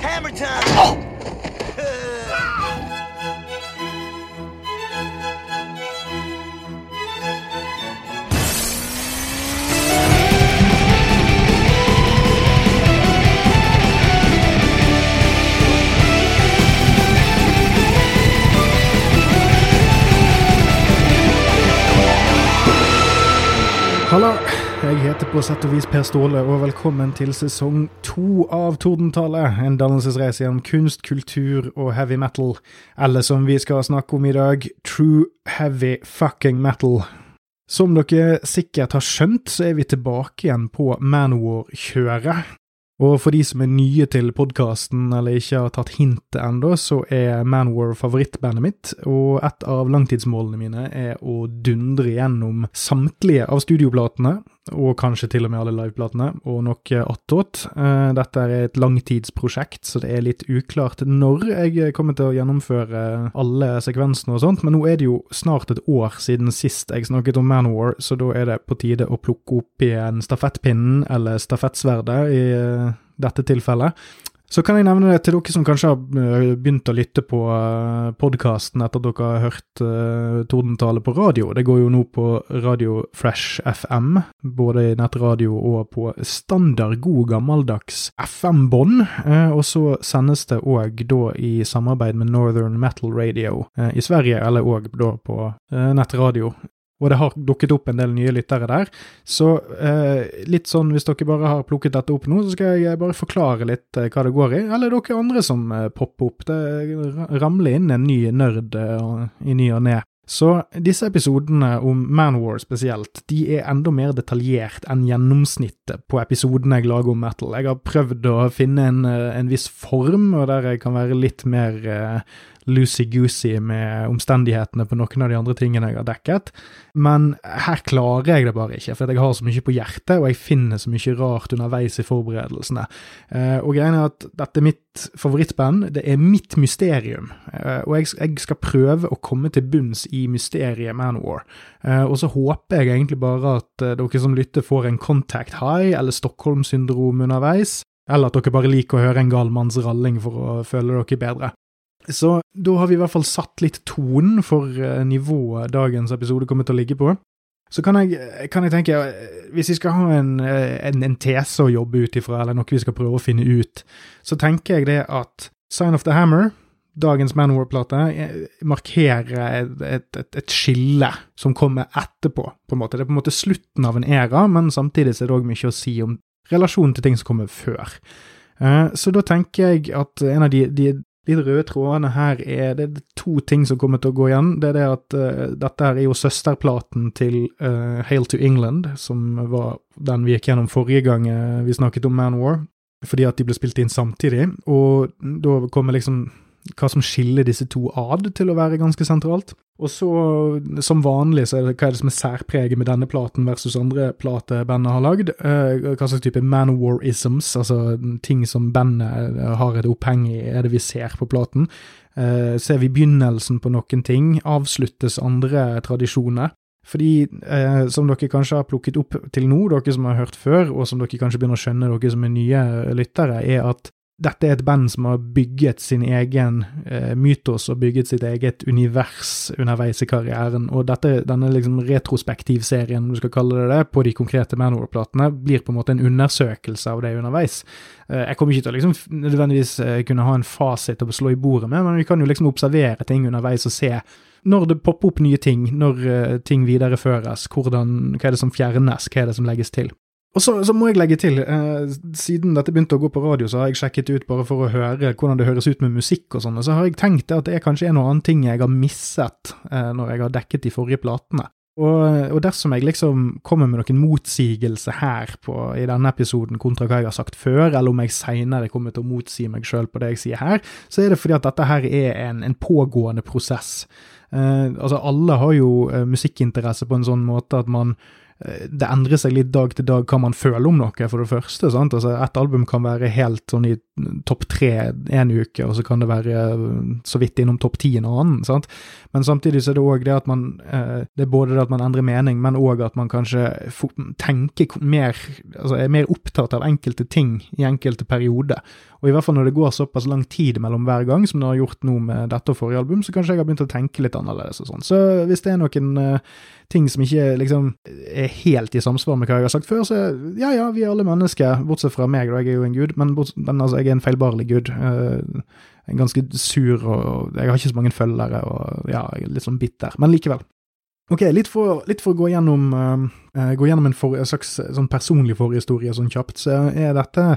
hammer time! Halla, på sett og vis Per Ståle, og velkommen til sesong to av Tordentale, En dannelsesreise gjennom kunst, kultur og heavy metal. Eller som vi skal snakke om i dag, true heavy fucking metal. Som dere sikkert har skjønt, så er vi tilbake igjen på Manowar-kjøret. Og for de som er nye til podkasten eller ikke har tatt hintet ennå, så er Manwar favorittbandet mitt, og et av langtidsmålene mine er å dundre gjennom samtlige av studioplatene, og kanskje til og med alle liveplatene, og noe attåt. Eh, Dette er et langtidsprosjekt, så det er litt uklart når jeg kommer til å gjennomføre alle sekvensene og sånt, men nå er det jo snart et år siden sist jeg snakket om Manowar, så da er det på tide å plukke opp igjen stafettpinnen, eller stafettsverdet, i eh, dette tilfellet. Så kan jeg nevne det til dere som kanskje har eh, begynt å lytte på podkasten etter at dere har hørt uh, Tordentale på radio. Det går jo nå på Radio Fresh FM, både i nettradio og på standard, god, gammeldags FM-bånd. Uh, og så sendes det òg da i samarbeid med Northern Metal Radio uh, i Sverige, eller òg da på nettradio og det har dukket opp en del nye lyttere der. Så eh, litt sånn, hvis dere bare har plukket dette opp nå, så skal jeg bare forklare litt eh, hva det går i. Eller dere andre som eh, popper opp. Det ramler inn en ny nerd eh, i ny og ne. Så disse episodene om Manwar spesielt, de er enda mer detaljert enn gjennomsnittet på episodene jeg lager om metal. Jeg har prøvd å finne en, eh, en viss form, og der jeg kan være litt mer eh, loosey-goosey med omstendighetene på noen av de andre tingene jeg har dekket, men her klarer jeg det bare ikke, for jeg har så mye på hjertet, og jeg finner så mye rart underveis i forberedelsene. Eh, og greia er at dette er mitt favorittband, det er mitt mysterium, eh, og jeg, skal prøve å komme til bunns i mysteriet Manowar. Eh, og så håper jeg egentlig bare at dere som lytter får en contact high eller Stockholm-syndrom underveis, eller at dere bare liker å høre en gal manns ralling for å føle dere bedre. Så da har vi i hvert fall satt litt tonen for eh, nivået dagens episode kommer til å ligge på. Så kan jeg, kan jeg tenke, eh, hvis vi skal ha en, eh, en, en tese å jobbe ut ifra, eller noe vi skal prøve å finne ut, så tenker jeg det at Sign of the Hammer, dagens Manwar-plate, markerer et, et, et, skille som kommer etterpå, på en måte. Det er på en måte slutten av en æra, men samtidig er det òg mye å si om relasjonen til ting som kommer før. Så da tenker jeg at en av de, de de røde trådene her er det er to ting som kommer til å gå igjen. Det er det at uh, dette her er jo søsterplaten til uh, Hail to England, som var den vi gikk gjennom forrige gang uh, vi snakket om Man War, fordi at de ble spilt inn samtidig. Og da kommer liksom hva som skiller disse to ad, til å være ganske sentralt. Og så, som vanlig, så er det hva er det som er særpreget med denne platen versus andre plater bandet har lagd. Uh, hva slags type manwar-isms, altså ting som bandet har et oppheng i, er det vi ser på platen. Uh, ser vi begynnelsen på noen ting, avsluttes andre tradisjoner. Fordi, eh, som dere kanskje har plukket opp til nå, dere som har hørt før, og som dere kanskje begynner å skjønne, dere som er nye lyttere, er at dette er et band som har bygget sin egen eh, mytos og bygget sitt eget univers underveis i karrieren, og dette, denne liksom retrospektivserien, om du skal kalle det det, på de konkrete Manor-platene, blir på en måte en undersøkelse av det underveis. Eh, jeg kommer ikke til å liksom nødvendigvis eh, kunne ha en fasit å slå i bordet med, men vi kan jo liksom observere ting underveis og se når det popper opp nye ting, når uh, ting videreføres, hvordan, hva er det som fjernes, hva er det som legges til. Og så, så, må jeg legge til, eh, siden dette begynte å gå på radio, så har jeg sjekket ut bare for å høre hvordan det høres ut med musikk og sånn, så har jeg tenkt at det er kanskje en og annen ting jeg har misset eh, når jeg har dekket de forrige platene. Og, og, dersom jeg liksom kommer med noen motsigelse her på, i denne episoden kontra hva jeg har sagt før, eller om jeg seinere kommer til å motsi meg sjøl på det jeg sier her, så er det fordi at dette her er en, en pågående prosess. Eh, altså, alle har jo eh, musikkinteresse på en sånn måte at man det endrer seg litt dag til dag hva man føler om noe, for det første. sant? Altså, Et album kan være helt sånn i topp tre en uke, og så kan det være så vidt innom topp ti en annen. sant? Men samtidig så er det òg det at man Det er både det at man endrer mening, men òg at man kanskje tenker mer Altså er mer opptatt av enkelte ting i enkelte perioder. Og i hvert fall når det går såpass lang tid mellom hver gang, som det har gjort nå med dette og forrige album, så kanskje jeg har begynt å tenke litt annerledes og sånn. Så hvis det er noen ting som ikke liksom er helt i samsvar med hva jeg har sagt før, så ja ja, vi er alle mennesker, bortsett fra meg, da jeg er jo en gud, men, bortsett, men altså, jeg er en feilbarlig gud. Uh, en ganske sur, og jeg har ikke så mange følgere, og ja, jeg er litt sånn bitter, men likevel. Ok, litt for, litt for å gå gjennom, uh, gå gjennom en, for, en slags sånn personlig forhistorie sånn kjapt, så er dette Eh,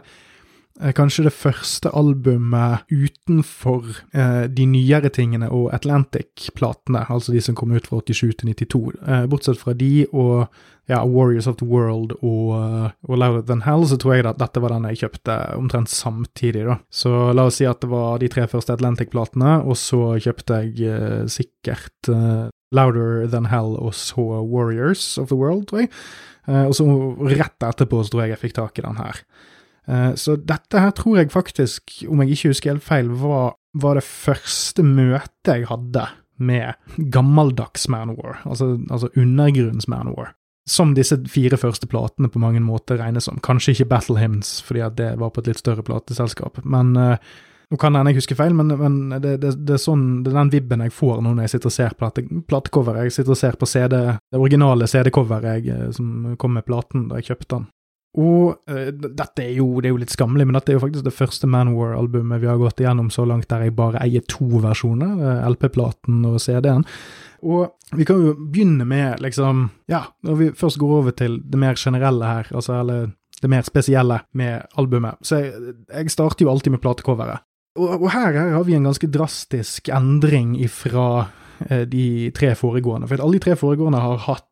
kanskje det første albumet utenfor eh, de nyere tingene og Atlantic-platene, altså de som kom ut fra 87 til 92. Eh, bortsett fra de og ja, Warriors of the World og, uh, og Louder Than Hell, så tror jeg at dette var den jeg kjøpte omtrent samtidig, da. Så la oss si at det var de tre første Atlantic-platene, og så kjøpte jeg eh, sikkert uh, Louder Than Hell og så Warriors of the World, tror jeg. og så rett etterpå så tror jeg jeg fikk tak i den her. Eh, så dette her tror jeg faktisk, om jeg ikke husker helt feil, var, var det første møtet jeg hadde med gammeldags Manowar, altså, altså undergrunns Manowar. Som disse fire første platene på mange måter regnes som. Kanskje ikke Battle Hymns, fordi at det var på et litt større plateselskap. Men uh, nå kan hende jeg husker feil, men, men det, det, det, er sånn, det, er den vibben jeg får nå når jeg sitter og ser plate, platecoveret. Jeg sitter og ser på CD, det originale CD-coveret eh, som kom med platen da jeg kjøpte den. Og uh, dette er jo, det er jo litt skammelig, men dette er jo faktisk det første Manowar-albumet vi har gått igjennom så langt der jeg bare eier to versjoner, uh, LP-platen og CD-en. Og vi kan jo begynne med, liksom, ja, når vi først går over til det mer generelle her, altså eller det mer spesielle med albumet, så jeg, jeg starter jo alltid med platecoveret. Og, og her, her, har vi en ganske drastisk endring ifra eh, de tre foregående, for alle de tre foregående har hatt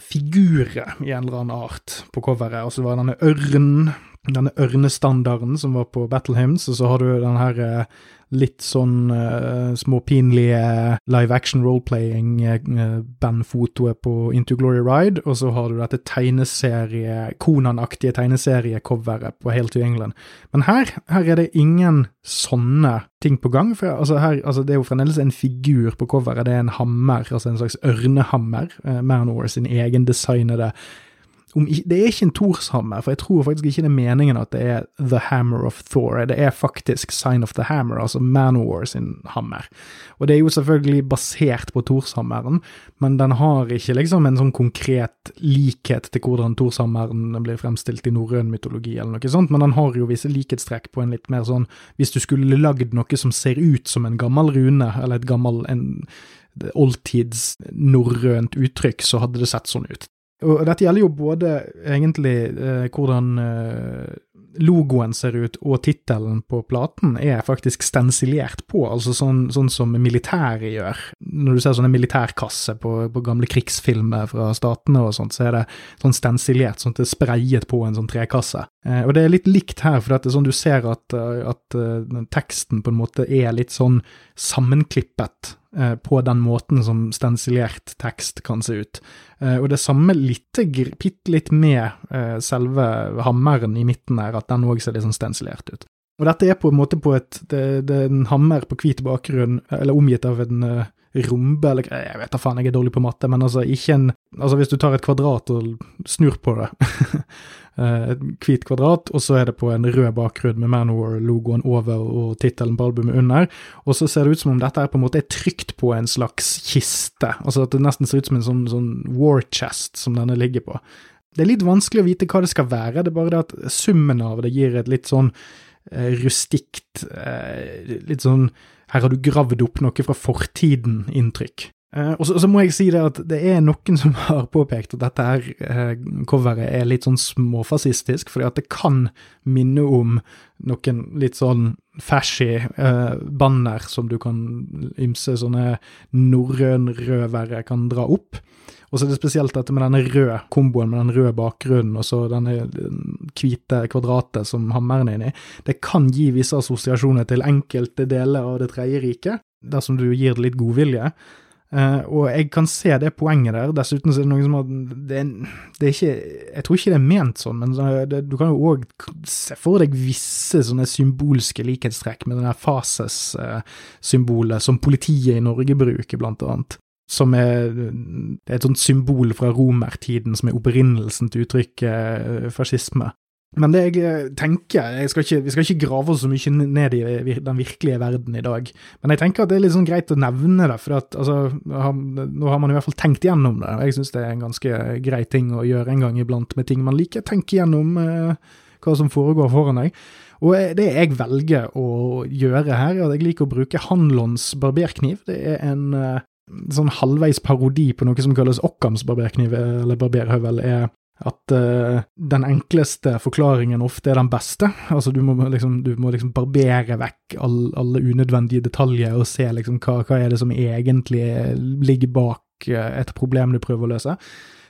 figurer i en eller annen art på coveret. Og så var denne ørnen, denne ørnestandarden som var på Battle Hymns, og så har du den her eh, litt sånn uh, småpinlige live action roleplaying-bandfotoet uh, på Into Glory Ride, og så har du dette tegneserie, Konan-aktige tegneseriecoveret på Hail to England. Men her, her er det ingen sånne ting på gang. For altså her, altså det er jo fremdeles en figur på coveret, det er en hammer, altså en slags ørnehammer. Uh, Manor sin egen designede om, det er ikke en Thorshammer, for jeg tror faktisk ikke det er meningen at det er The Hammer of Thor. Det er faktisk Sign of the Hammer, altså Manowar sin hammer. Og det er jo selvfølgelig basert på Thorshammeren, men den har ikke liksom en sånn konkret likhet til hvordan Thorshammeren blir fremstilt i norrøn mytologi, eller noe sånt, men den har jo visse likhetstrekk på en litt mer sånn Hvis du skulle lagd noe som ser ut som en gammel rune, eller et gammel en oldtids norrønt uttrykk, så hadde det sett sånn ut. Og dette gjelder jo både egentlig eh, hvordan eh, logoen ser ut, og tittelen på platen er faktisk stensilert på, altså sånn, sånn som militæret gjør. Når du ser sånne militærkasser på, på, gamle krigsfilmer fra statene og sånt, så er det sånn stensilert, sånn at det er sprayet på en sånn trekasse. Eh, og det er litt likt her, for det er sånn du ser at, at uh, teksten på en måte er litt sånn sammenklippet Eh, på den måten som stensilert tekst kan se ut. Eh, og det samme litt, bitte litt med eh, selve hammeren i midten her, at den òg ser litt sånn stensilert ut. Og dette er på en måte på et Det, det er en hammer på hvit bakgrunn, eller omgitt av en rombe, eller jeg vet da faen, jeg er dårlig på matte, men altså ikke en Altså hvis du tar et kvadrat og snur på det, Eh, et hvit kvadrat, og så er det på en rød bakgrunn med Manowar-logoen over og tittelen på albumet under. Og så ser det ut som om dette er på en måte er trykt på en slags kiste. Altså at det nesten ser ut som en sånn, sånn war chest som denne ligger på. Det er litt vanskelig å vite hva det skal være, det er bare det at summen av det gir et litt sånn eh, rustikt, eh, litt sånn her har du gravd opp noe fra fortiden-inntrykk. Uh, og, så, og, så, må jeg si det at det er noen som har påpekt at dette her uh, coveret er litt sånn småfascistisk, fordi at det kan minne om noen litt sånn fashy uh, banner som du kan ymse sånne norrønrøvere kan dra opp. Og så er det spesielt dette med denne røde komboen med den røde bakgrunnen og så denne hvite kvadratet som hammeren er inni. Det kan gi visse assosiasjoner til enkelte deler av Det tredje riket, dersom du gir det litt godvilje. Uh, og jeg kan se det poenget der. Dessuten så er det noe som at det, det er ikke Jeg tror ikke det er ment sånn, men det, du kan jo òg se for deg visse sånne symbolske likhetstrekk med det der fases-symbolet uh, som politiet i Norge bruker, blant annet. Som er, er et sånt symbol fra romertiden som er opprinnelsen til uttrykket uh, fascisme. Men det jeg eh, tenker jeg skal ikke, Vi skal ikke grave oss så mye ned i den virkelige verden i dag, men jeg tenker at det er litt sånn greit å nevne det, for at altså, nå har man i hvert fall tenkt gjennom det. og Jeg syns det er en ganske grei ting å gjøre en gang iblant med ting man liker. Tenke gjennom eh, hva som foregår foran deg. Og det jeg velger å gjøre her, er at jeg liker å bruke Hanlons barberkniv. Det er en eh, sånn halvveis parodi på noe som kalles Occams barberkniv, eller barberhøvel. er at uh, den enkleste forklaringen ofte er den beste. Altså du må liksom, du må liksom barbere vekk all, alle unødvendige detaljer og se liksom hva, hva er det som egentlig ligger bak uh, et problem du prøver å løse.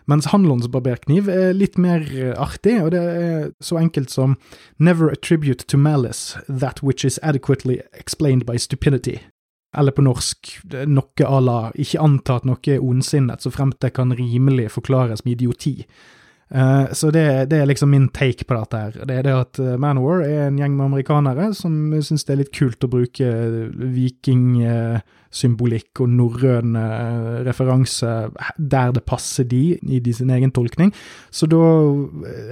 Mens Hanlons barberkniv er litt mer artig, og det er så enkelt som Never attribute to malice that which is adequately explained by stupidity. Eller på norsk, noe à la ikke anta at noe er ondsinnet, så fremt det kan rimelig forklares med idioti. Uh, så det, det, er liksom min take på dette her. Det er det at uh, Manowar er en gjeng med amerikanere som syns det er litt kult å bruke vikingsymbolikk og norrøn referanse der det passer de, i de sin egen tolkning. Så da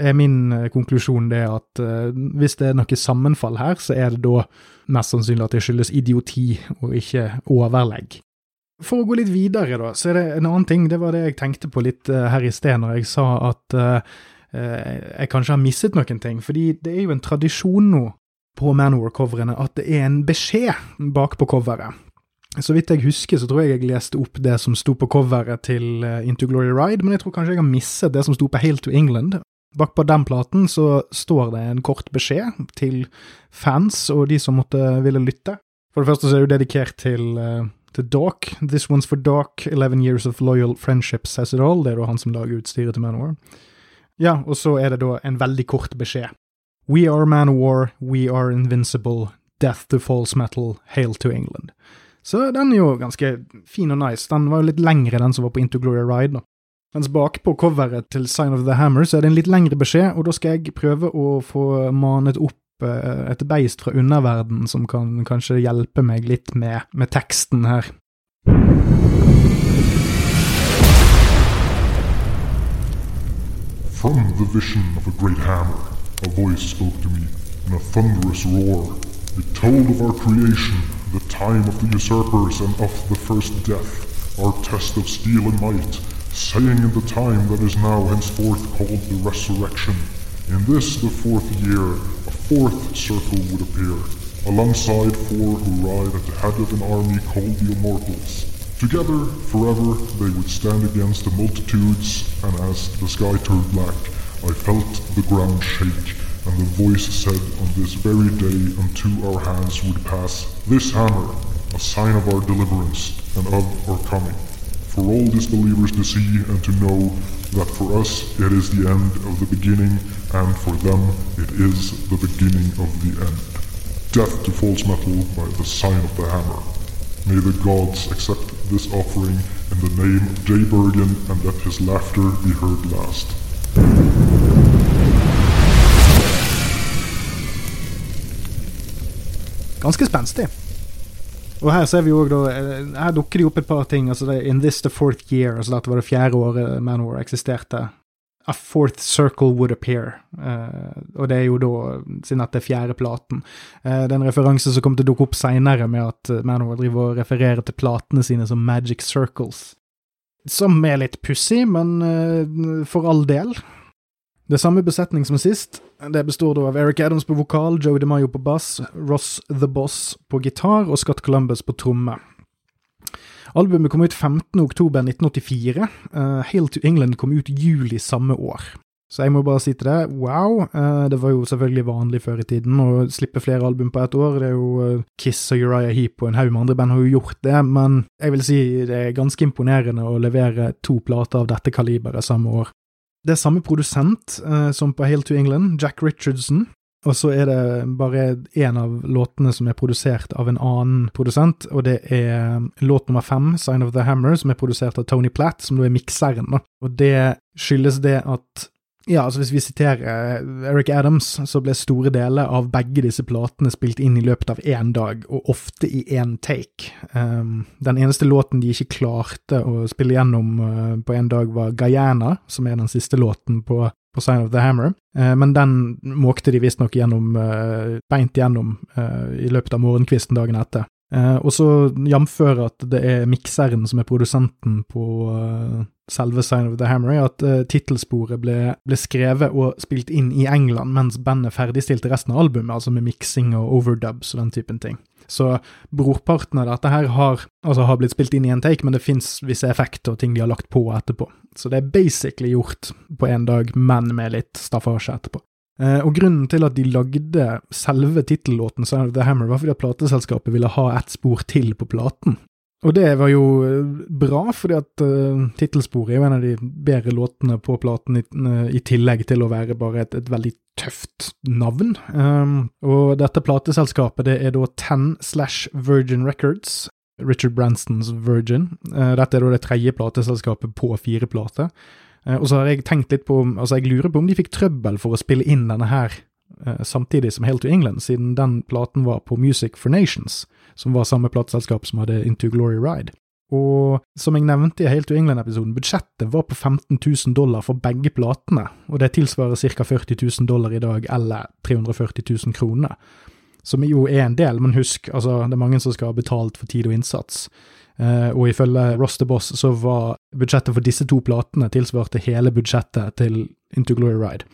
er min konklusjon det at hvis det er noe sammenfall her, så er det da mest sannsynlig at det skyldes idioti og ikke overlegg. For å gå litt videre, da, så er det en annen ting. Det var det jeg tenkte på litt uh, her i sted, når jeg sa at uh, jeg kanskje har misset noen ting. Fordi det er jo en tradisjon nå på Manor-coverene at det er en beskjed bak på coveret. Så vidt jeg husker, så tror jeg jeg leste opp det som sto på coveret til Into Glory Ride, men jeg tror kanskje jeg har misset det som sto på Hail to England. Bak på den platen så står det en kort beskjed til fans og de som måtte ville lytte. For det første så er det jo dedikert til til Doc. This one's for Doc. Eleven years of loyal friendship says it all. Det er da han som lager utstyret til Manowar. Ja, og så er det da en veldig kort beskjed. We are Manowar, we are invincible, death to false metal, hail to England. Så den er jo ganske fin og nice. Den var jo litt lengre, den som var på Into Glory Ride, da. Mens bakpå coveret til Sign of the Hammer så er det en litt lengre beskjed, og da skal jeg prøve å få manet opp Eh, et beist fra som kan kanskje hjelpe meg litt med, med teksten her. From the vision of a great hammer, a voice spoke to me in a thunderous roar. It told of our creation, the time of the usurpers and of the first death, our test of steel and might, saying in the time that is now henceforth called the resurrection. In this, the fourth year, fourth circle would appear, alongside four who ride at the head of an army called the Immortals. Together, forever, they would stand against the multitudes, and as the sky turned black, I felt the ground shake, and the voice said, On this very day unto our hands would pass this hammer, a sign of our deliverance and of our coming. For all disbelievers to see and to know that for us it is the end of the beginning and for them it is the beginning of the end. Death to false metal by the sign of the hammer. May the gods accept this offering in the name of Jay Bergen and let his laughter be heard last. Ganske spenstig. Og her ser vi jo da eh, Her dukker det opp et par ting. altså det, In this the fourth year, altså dette var det fjerde året Manowar eksisterte. A fourth circle would appear. Uh, og det er jo da, siden at det er fjerde platen. Uh, det er referanse som kommer til å dukke opp seinere, med at Manowar driver og refererer til platene sine som Magic Circles. Som er litt pussig, men uh, for all del. Det er samme besetning som sist. Det består da av Eric Adams på vokal, Joe DeMayo på bass, Ross The Boss på gitar og Scott Columbus på tromme. Albumet kom ut 15.10.1984. Uh, Hail to England kom ut juli samme år. Så jeg må bare si til deg, wow. Uh, det var jo selvfølgelig vanlig før i tiden å slippe flere album på ett år. Det er jo uh, Kiss og Uriah Heap og en haug med andre band har jo gjort det, men jeg vil si det er ganske imponerende å levere to plater av dette kaliberet samme år. Det er samme produsent uh, som på Hail to England, Jack Richardson. Og så er det bare én av låtene som er produsert av en annen produsent, og det er låt nummer fem, Sign of the Hammer, som er produsert av Tony Platt, som nå er mikseren. Og det skyldes det at ja, altså Hvis vi siterer Eric Adams, så ble store deler av begge disse platene spilt inn i løpet av én dag, og ofte i én take. Um, den eneste låten de ikke klarte å spille gjennom uh, på én dag, var Guyana, som er den siste låten på, på Sign of the Hammer. Uh, men den måkte de visstnok gjennom, uh, beint gjennom i løpet av morgenkvisten dagen etter. Eh, og så jamfør at det er mikseren som er produsenten på selve Sign of the Hammer, er at uh, tittelsporet ble, ble, skrevet og spilt inn i England mens bandet ferdigstilte resten av albumet, altså med miksing og overdubs og den typen ting. Så brorparten av dette her har, altså har blitt spilt inn i en take, men det fins visse effekter og ting de har lagt på etterpå. Så det er basically gjort på én dag, men med litt staffasje etterpå. Eh, og grunnen til at de lagde selve tittellåten Sign of the Hammer, var fordi at plateselskapet ville ha ett spor til på platen. Og det var jo eh, bra, fordi at uh, tittelsporet er jo en av de bedre låtene på platen, i, uh, i tillegg til å være bare et, et veldig tøft navn. Um, og dette plateselskapet det er da Ten slash Virgin Records, Richard Branstons Virgin. Uh, dette er da det tredje plateselskapet på fire plater. Uh, og så har jeg tenkt litt på Altså, jeg lurer på om de fikk trøbbel for å spille inn denne her samtidig som Hail to England, siden den platen var på Music for Nations, som var samme plateselskap som hadde Into Glory Ride. Og som jeg nevnte i Hail to England-episoden, budsjettet var på 15 000 dollar for begge platene, og det tilsvarer ca. 40 000 dollar i dag, eller 340 000 kroner. Som jo er en del, men husk, altså, det er mange som skal ha betalt for tid og innsats. Uh, og ifølge Ross the Boss så var budsjettet for disse to platene tilsvarte hele budsjettet til Into Glory Ride.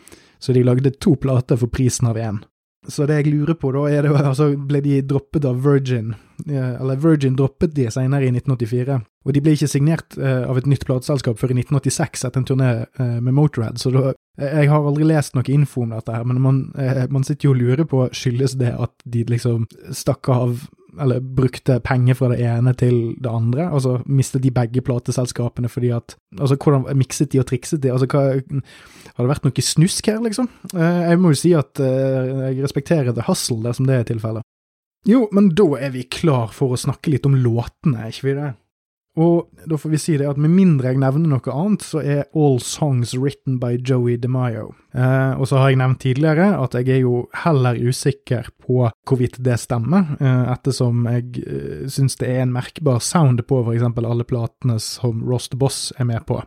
Så de lagde to plater for prisen av én. Så det jeg lurer på, da, er det altså ble de droppet av Virgin, eller Virgin droppet de senere i 1984. Og de ble ikke signert uh, av et nytt plateselskap før i 1986 etter en turné uh, med Motorhead, så da Jeg har aldri lest noe info om dette her, men man, man sitter jo og lurer på skyldes det at de liksom stakk av eller brukte penger fra det ene til det andre. og så mistet de begge plateselskapene fordi at Altså, hvordan mikset de og trikset de? Altså, hva Har det vært noe snusk her, liksom? Eh, jeg må jo si at eh, jeg respekterer The Hustle dersom det er tilfellet. Jo, men da er vi klar for å snakke litt om låtene, er ikke vi det? Og da får vi si det at med mindre jeg nevner noe annet, så er All Songs Written by Joey DeMaio. Eh, og så har jeg nevnt tidligere at jeg er jo heller usikker på hvorvidt det stemmer, eh, ettersom jeg eh, syns det er en merkbar sound på f.eks. alle platene som Ross the Boss er med på,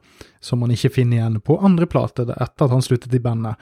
som man ikke finner igjen på andre plater etter at han sluttet i bandet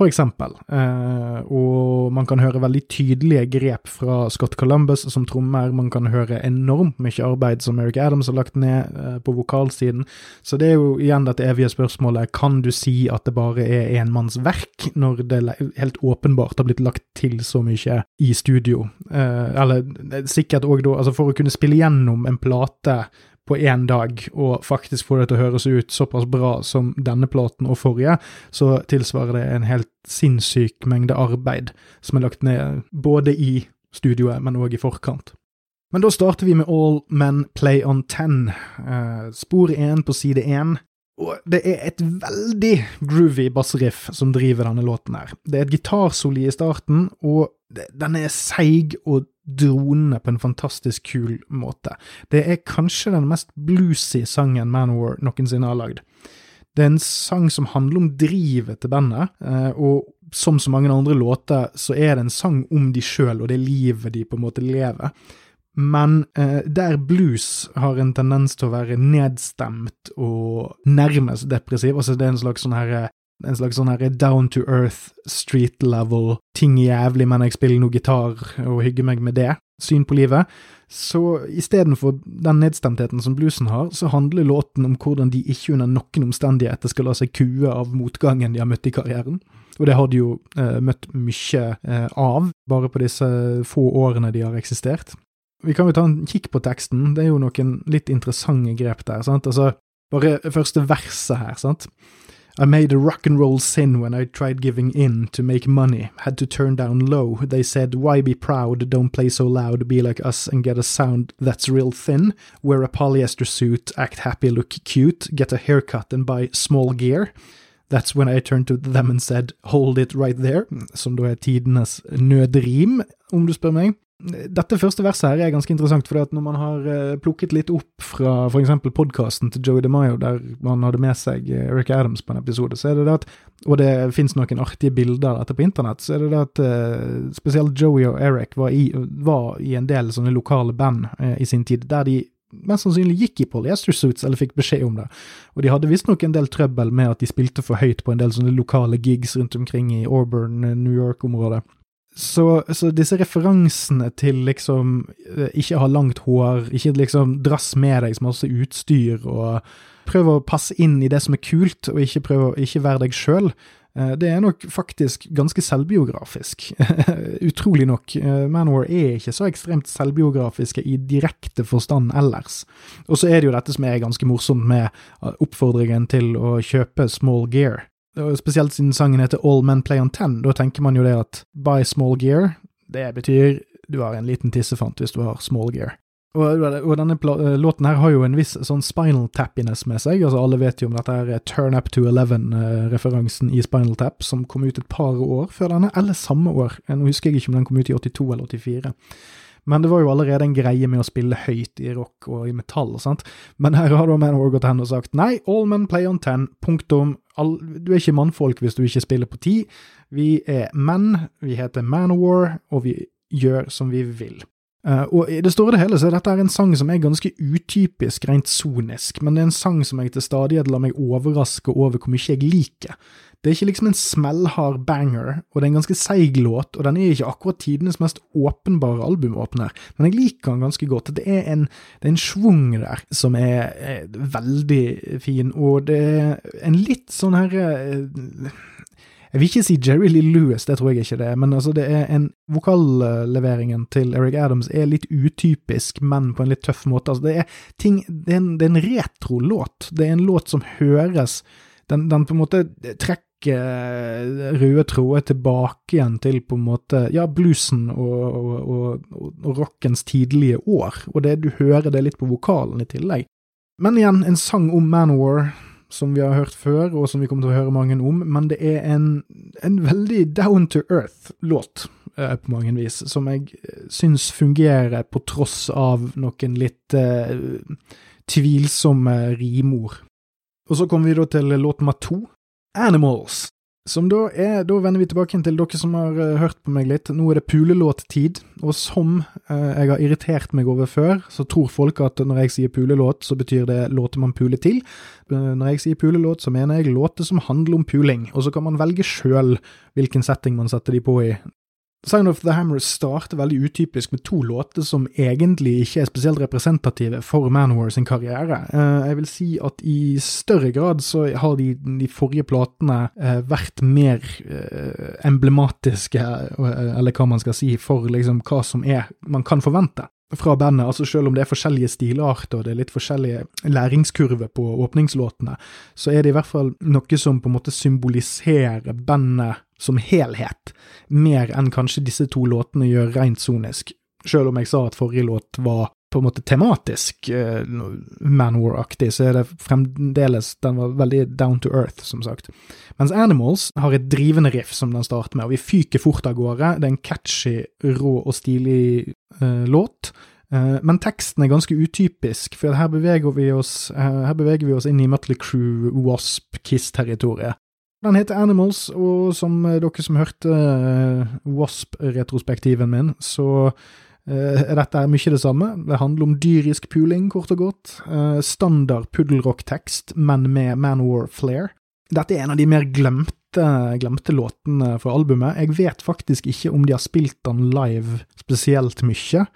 eksempel. Eh, og man kan høre veldig tydelige grep fra Scott Columbus som trommer, man kan høre enormt mye arbeid som Eric Adams har lagt ned eh, på vokalsiden. Så det er jo igjen dette evige spørsmålet, kan du si at det bare er enmannsverk, når det helt åpenbart har blitt lagt til så mye i studio? Eh, eller eh, sikkert òg da, altså for å kunne spille gjennom en plate på én dag, og faktisk få det til å høres ut såpass bra som denne platen og forrige, så tilsvarer det en helt sinnssyk mengde arbeid som er lagt ned både i studioet, men òg i forkant. Men da starter vi med All Men Play On Ten. Uh, spor én på side én. Og det er et veldig groovy bassriff som driver denne låten her. Det er et gitarsoli i starten, og den er seig og dronende på en fantastisk kul måte. Det er kanskje den mest bluesy sangen Manowar noensinne har lagd. Det er en sang som handler om drivet til bandet, eh, og som så mange andre låter, så er det en sang om de sjøl og det livet de på en måte lever. Men eh, der blues har en tendens til å være nedstemt og nærmest depressiv, altså det er en slags sånn herre en slags sånn her down to earth, street level, ting jævlig, men jeg spiller noe gitar og hygger meg med det, syn på livet. Så istedenfor den nedstemtheten som bluesen har, så handler låten om hvordan de ikke under noen omstendigheter skal la seg kue av motgangen de har møtt i karrieren. Og det har de jo eh, møtt mye eh, av, bare på disse få årene de har eksistert. Vi kan jo ta en kikk på teksten, det er jo noen litt interessante grep der. sant? Altså, bare første verset her, sant. I made a rock and roll sin when I tried giving in to make money, had to turn down low. They said, Why be proud? Don't play so loud, be like us and get a sound that's real thin. Wear a polyester suit, act happy, look cute, get a haircut and buy small gear. That's when I turned to them and said hold it right there, som da er tidenes nødrim, om du spør meg. Dette første verset her er ganske interessant, for når man har eh, plukket litt opp fra f.eks. podkasten til Joey DeMaio, der man hadde med seg eh, Eric Adams på en episode, så er det det at og det finnes noen artige bilder av dette på internett, så er det det at uh, spesielt Joey og Eric var i, var i, en del sånne lokale band i sin tid, der de mest sannsynlig gikk i polyester suits, eller fikk beskjed om det. Og de hadde visstnok en del trøbbel med at de spilte for høyt på en del sånne lokale gigs rundt omkring i Auburn, New York-området. Så, så, disse referansene til liksom eh, ikke ha langt hår, ikke liksom drass med deg så masse utstyr, og prøve å passe inn i det som er kult, og ikke prøve å ikke være deg sjøl, eh, det er nok faktisk ganske selvbiografisk. Utrolig nok. Manwar er ikke så ekstremt selvbiografiske i direkte forstand ellers. Og så er det jo dette som er ganske morsomt med oppfordringen til å kjøpe small gear spesielt siden sangen heter All Men Play On Ten, da tenker man jo det at buy small gear, det betyr du har en liten tissefant hvis du har small gear. Og, og denne eh, låten her har jo en viss sånn spinal tappiness med seg, altså alle vet jo om dette er Turn Up to Eleven-referansen i Spinal Tap, som kom ut et par år før denne, eller samme år, nå husker jeg ikke om den kom ut i 82 eller 84. Men det var jo allerede en greie med å spille høyt i rock og i metall, sant. Men her har da Manowar gått hen og sagt nei, all men play on ten, punktum. Du er ikke mannfolk hvis du ikke spiller på ti. Vi er menn, vi heter Manowar, og vi gjør som vi vil. Uh, og I det store og hele så er dette en sang som er ganske utypisk rent sonisk, men det er en sang som jeg til stadighet lar meg overraske over hvor mye jeg liker. Det er ikke liksom en smellhard banger, og det er en ganske seig låt, og den er ikke akkurat tidenes mest åpenbare albumåpner, men jeg liker den ganske godt. Det er en, det en schwung der som er, er, veldig fin, og det er en litt sånn her eh, jeg vil ikke si Jerry Lee Lewis, det tror jeg ikke det er, men altså det er en Vokalleveringen til Eric Adams er litt utypisk, men på en litt tøff måte. Altså det er ting Det er en, en retro-låt. Det er en låt som høres den, den, på en måte trekker røde tråder tilbake igjen til på en måte ja, bluesen og, og, og, og rockens tidlige år, og det du hører det litt på vokalen i tillegg. Men igjen, en sang om Manowar, som vi har hørt før, og som vi kommer til å høre mange om, men det er en, en veldig down to earth-låt eh, på mange vis, som jeg eh, syns fungerer på tross av noen litt eh, tvilsomme rimord. Og så kommer vi da til låt nummer to, Animals. Som da er Da vender vi tilbake til dere som har uh, hørt på meg litt. Nå er det pulelåttid, og som uh, jeg har irritert meg over før, så tror folk at når jeg sier pulelåt, så betyr det låter man puler til. Uh, når jeg sier pulelåt, så mener jeg låter som handler om puling, og så kan man velge sjøl hvilken setting man setter de på i. Sign of the Hammer starter veldig utypisk med to låter som egentlig ikke er spesielt representative for Manowar sin karriere. Uh, jeg vil si at i større grad så har de, de forrige platene uh, vært mer uh, emblematiske, eller hva man skal si, for liksom hva som er man kan forvente fra bandet, altså selv om det er forskjellige stilarter og det er litt forskjellige læringskurver på åpningslåtene, så er det i hvert fall noe som på en måte symboliserer bandet som helhet, mer enn kanskje disse to låtene gjør rent sonisk. Selv om jeg sa at forrige låt var på en måte tematisk uh, Manwar-aktig, så er det fremdeles Den var veldig down to earth, som sagt. Mens Animals har et drivende riff som den starter med, og vi fyker fort av gårde. Det er en catchy, rå og stilig uh, låt. Uh, men teksten er ganske utypisk, for her beveger vi oss, her beveger vi oss inn i Mutley Crew, Wasp, Kiss-territoriet. Den heter Animals, og som eh, dere som hørte uh, Wasp-retrospektiven min, så uh, dette mye det samme. Det handler om dyrisk puling, kort og godt. Uh, standard puddelrock-tekst, men med Manwar flair. Dette er en av de mer glemte, glemte låtene fra albumet. Jeg vet faktisk ikke om de har spilt den live spesielt mye.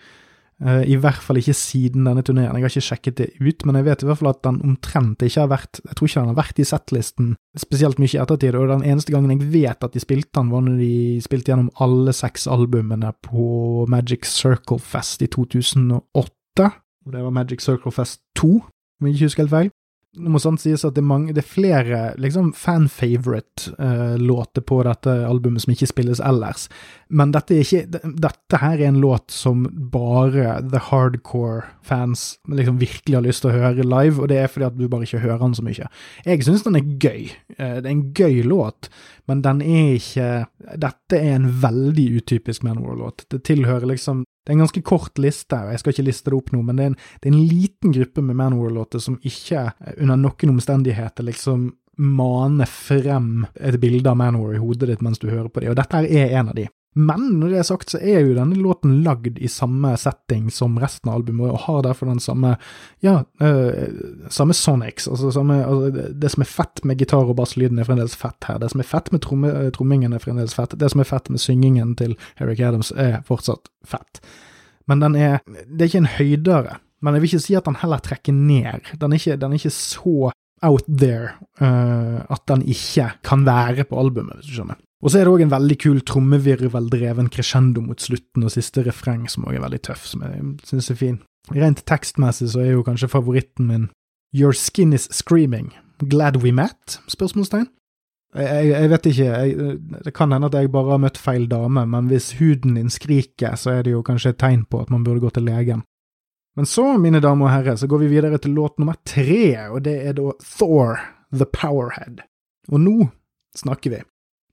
Uh, I hvert fall ikke siden denne turneen. Jeg har ikke sjekket det ut, men jeg vet i hvert fall at den omtrent ikke har vært Jeg tror ikke den har vært i settlisten spesielt mye i ettertid, og den eneste gangen jeg vet at de spilte den, var når de spilte gjennom alle seks albumene på Magic Circle Fest i 2008. Og det var Magic Circle Fest 2, om jeg ikke husker helt feil. Det må sant sies at det er, mange, det er flere liksom fan-favorite-låter uh, på dette albumet som ikke spilles ellers, men dette, er ikke, dette her er en låt som bare the hardcore-fans liksom virkelig har lyst til å høre live, og det er fordi at du bare ikke hører den så mye. Jeg syns den er gøy. Uh, det er en gøy låt, men den er ikke Dette er en veldig utypisk Manwar-låt. Det tilhører liksom det er en ganske kort liste, og jeg skal ikke liste det opp nå, men det er en, det er en liten gruppe med Manowar-låter som ikke under noen omstendigheter liksom maner frem et bilde av Manowar i hodet ditt mens du hører på dem, og dette er en av de. Men når det er sagt, så er jo denne låten lagd i samme setting som resten av albumet, og har derfor den samme ja, øh, samme sonics. Altså, samme, altså det som er fett med gitar- og basslyden, er fremdeles fett her. Det som er fett med tromme, trommingen, er fremdeles fett. Det som er fett med syngingen til Eric Adams, er fortsatt fett. Men den er Det er ikke en høydere. Men jeg vil ikke si at den heller trekker ned. Den er ikke, den er ikke så out there uh, at den ikke kan være på albumet, hvis du skjønner. Og så er det òg en veldig kul trommevirveldreven crescendo mot slutten og siste refreng, som òg er veldig tøff, som jeg syns er fin. Rent tekstmessig så er jo kanskje favoritten min Your skin is screaming. Glad we met? spørsmålstegn. Jeg, jeg, vet ikke, jeg, det kan hende at jeg bare har møtt feil dame, men hvis huden din skriker, så er det jo kanskje et tegn på at man burde gå til legen. Men så, mine damer og herrer, så går vi videre til låt nummer tre, og det er da Thor, The Powerhead. Og nå snakker vi.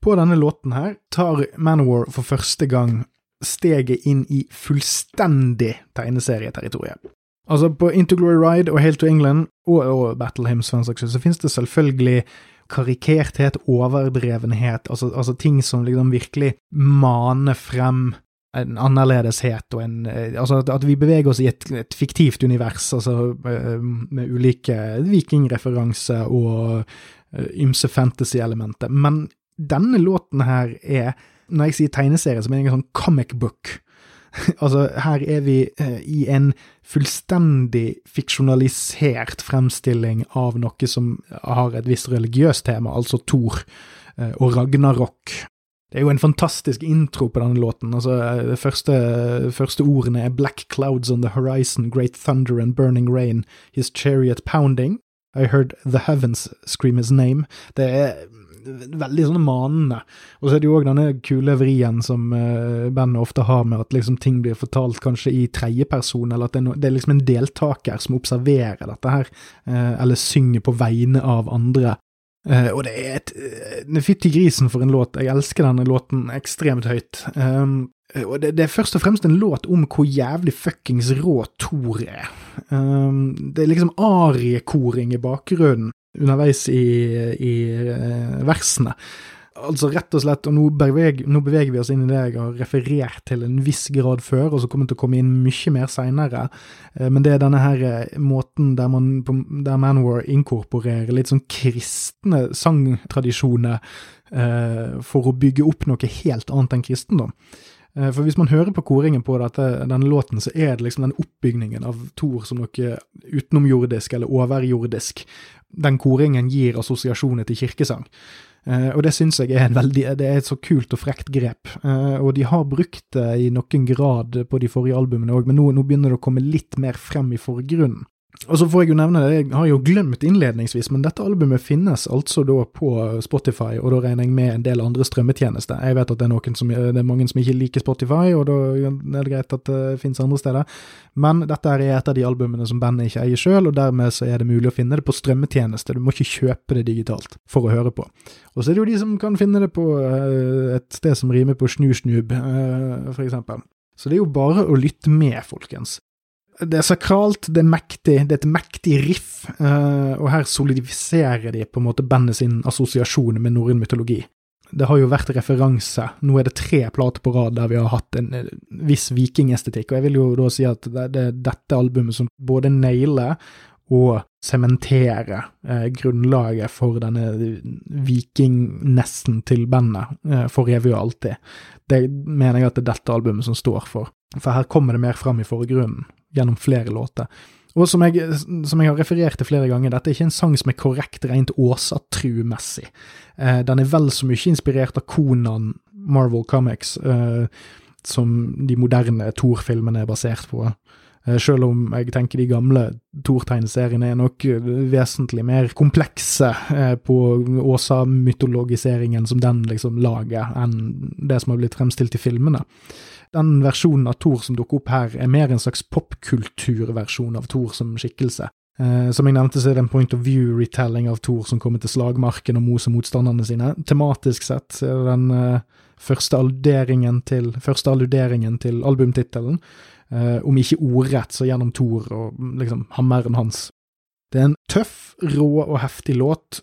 På denne låten her tar Manowar for første gang steget inn i fullstendig tegneserieterritoriet. Altså, på Into Glory Ride og Hail to England, og, og Battle Hymns for en saks skyld, så finnes det selvfølgelig karikerthet, overdrevenhet, altså, altså ting som liksom virkelig maner frem en annerledeshet og en eh, Altså at vi beveger oss i et, et fiktivt univers, altså eh, med ulike vikingreferanser og eh, ymse fantasy-elementer. Men denne låten her er, når jeg sier tegneserie, så mener jeg en sånn comic book. altså, her er vi i en fullstendig fiksjonalisert fremstilling av noe som har et visst religiøst tema, altså Thor og Ragnarok. Det er jo en fantastisk intro på denne låten. altså eh, De første, første, ordene er Black clouds on the horizon, great thunder and burning rain, his chariot pounding. I heard the heavens scream his name. Det er veldig sånn manende. Og så er det jo òg denne kule vrien som uh, bandet ofte har med at liksom ting blir fortalt kanskje i tredjeperson, eller at det er, no, det er, liksom en deltaker som observerer dette her, uh, eller synger på vegne av andre. Uh, og det er et uh, Fytti grisen for en låt. Jeg elsker denne låten ekstremt høyt. Um, og det, det, er først og fremst en låt om hvor jævlig fuckings rå Thor er. Um, det er liksom ariekoring i bakgrunnen underveis i, i uh, versene. Altså rett og slett, og nå beveger, nå beveger, vi oss inn i det jeg har referert til en viss grad før, og så kommer til å komme inn mye mer seinere, uh, men det er denne her uh, måten der, man, der Manwar inkorporerer litt sånn kristne sangtradisjoner for å bygge opp noe helt annet enn kristendom. For hvis man hører på koringen på dette, denne låten, så er det liksom den oppbygningen av Thor som noe utenomjordisk eller overjordisk, den koringen gir assosiasjoner til kirkesang. Uh, og det syns jeg er, veldig, det er et så kult og frekt grep. Uh, og de har brukt det i noen grad på de forrige albumene òg, men nå, nå, begynner det å komme litt mer frem i forgrunnen. Og så får jeg jo nevne det, jeg har jo glemt innledningsvis, men dette albumet finnes altså da på Spotify, og da regner jeg med en del andre strømmetjenester. Jeg vet at det er, som, det er mange som ikke liker Spotify, og da er det greit at det finnes andre steder. Men dette er et av de albumene som bandet ikke eier sjøl, og dermed så er det mulig å finne det på strømmetjenester. Du må ikke kjøpe det digitalt for å høre på. Og så er det jo de som kan finne det på eh, et sted som rimer på snusnub, eh, for eksempel. Så det er jo bare å lytte med, folkens. Det er sakralt, det er mektig, det er et mektig riff, uh, og her solidifiserer de på en måte bandet sin assosiasjon med norrøn mytologi. Det har jo vært referanse, nå er det tre plater på rad der vi har hatt en, en viss vikingestetikk, og jeg vil jo da si at det, det er dette albumet som både nailer og sementerer eh, grunnlaget for denne vikingnesten til bandet eh, for evig og alltid. Det mener jeg at det er dette albumet som står for, for her kommer det mer fram i forgrunnen gjennom flere låter. Og som jeg, som jeg, har referert til flere ganger, dette er ikke en sang som er korrekt rent Åsatru-messig. Eh, den er vel så mye inspirert av Konan, Marvel Comics, eh, som de moderne Thor-filmene er basert på. Eh, selv om jeg tenker de gamle Thor-tegneseriene er nok eh, vesentlig mer komplekse eh, på Åsa-mytologiseringen som den liksom lager, enn det som har blitt fremstilt i filmene. Den versjonen av Thor som dukker opp her, er mer en slags popkulturversjon av Thor som skikkelse. Eh, som jeg nevnte, så er det en point of view-retelling av Thor som kommer til slagmarken og moser motstanderne sine. Tematisk sett er det den eh, første alluderingen til, første alluderingen til albumtittelen. Eh, om ikke ordrett, så gjennom Thor og liksom hammeren hans. Det er en tøff, rå og heftig låt,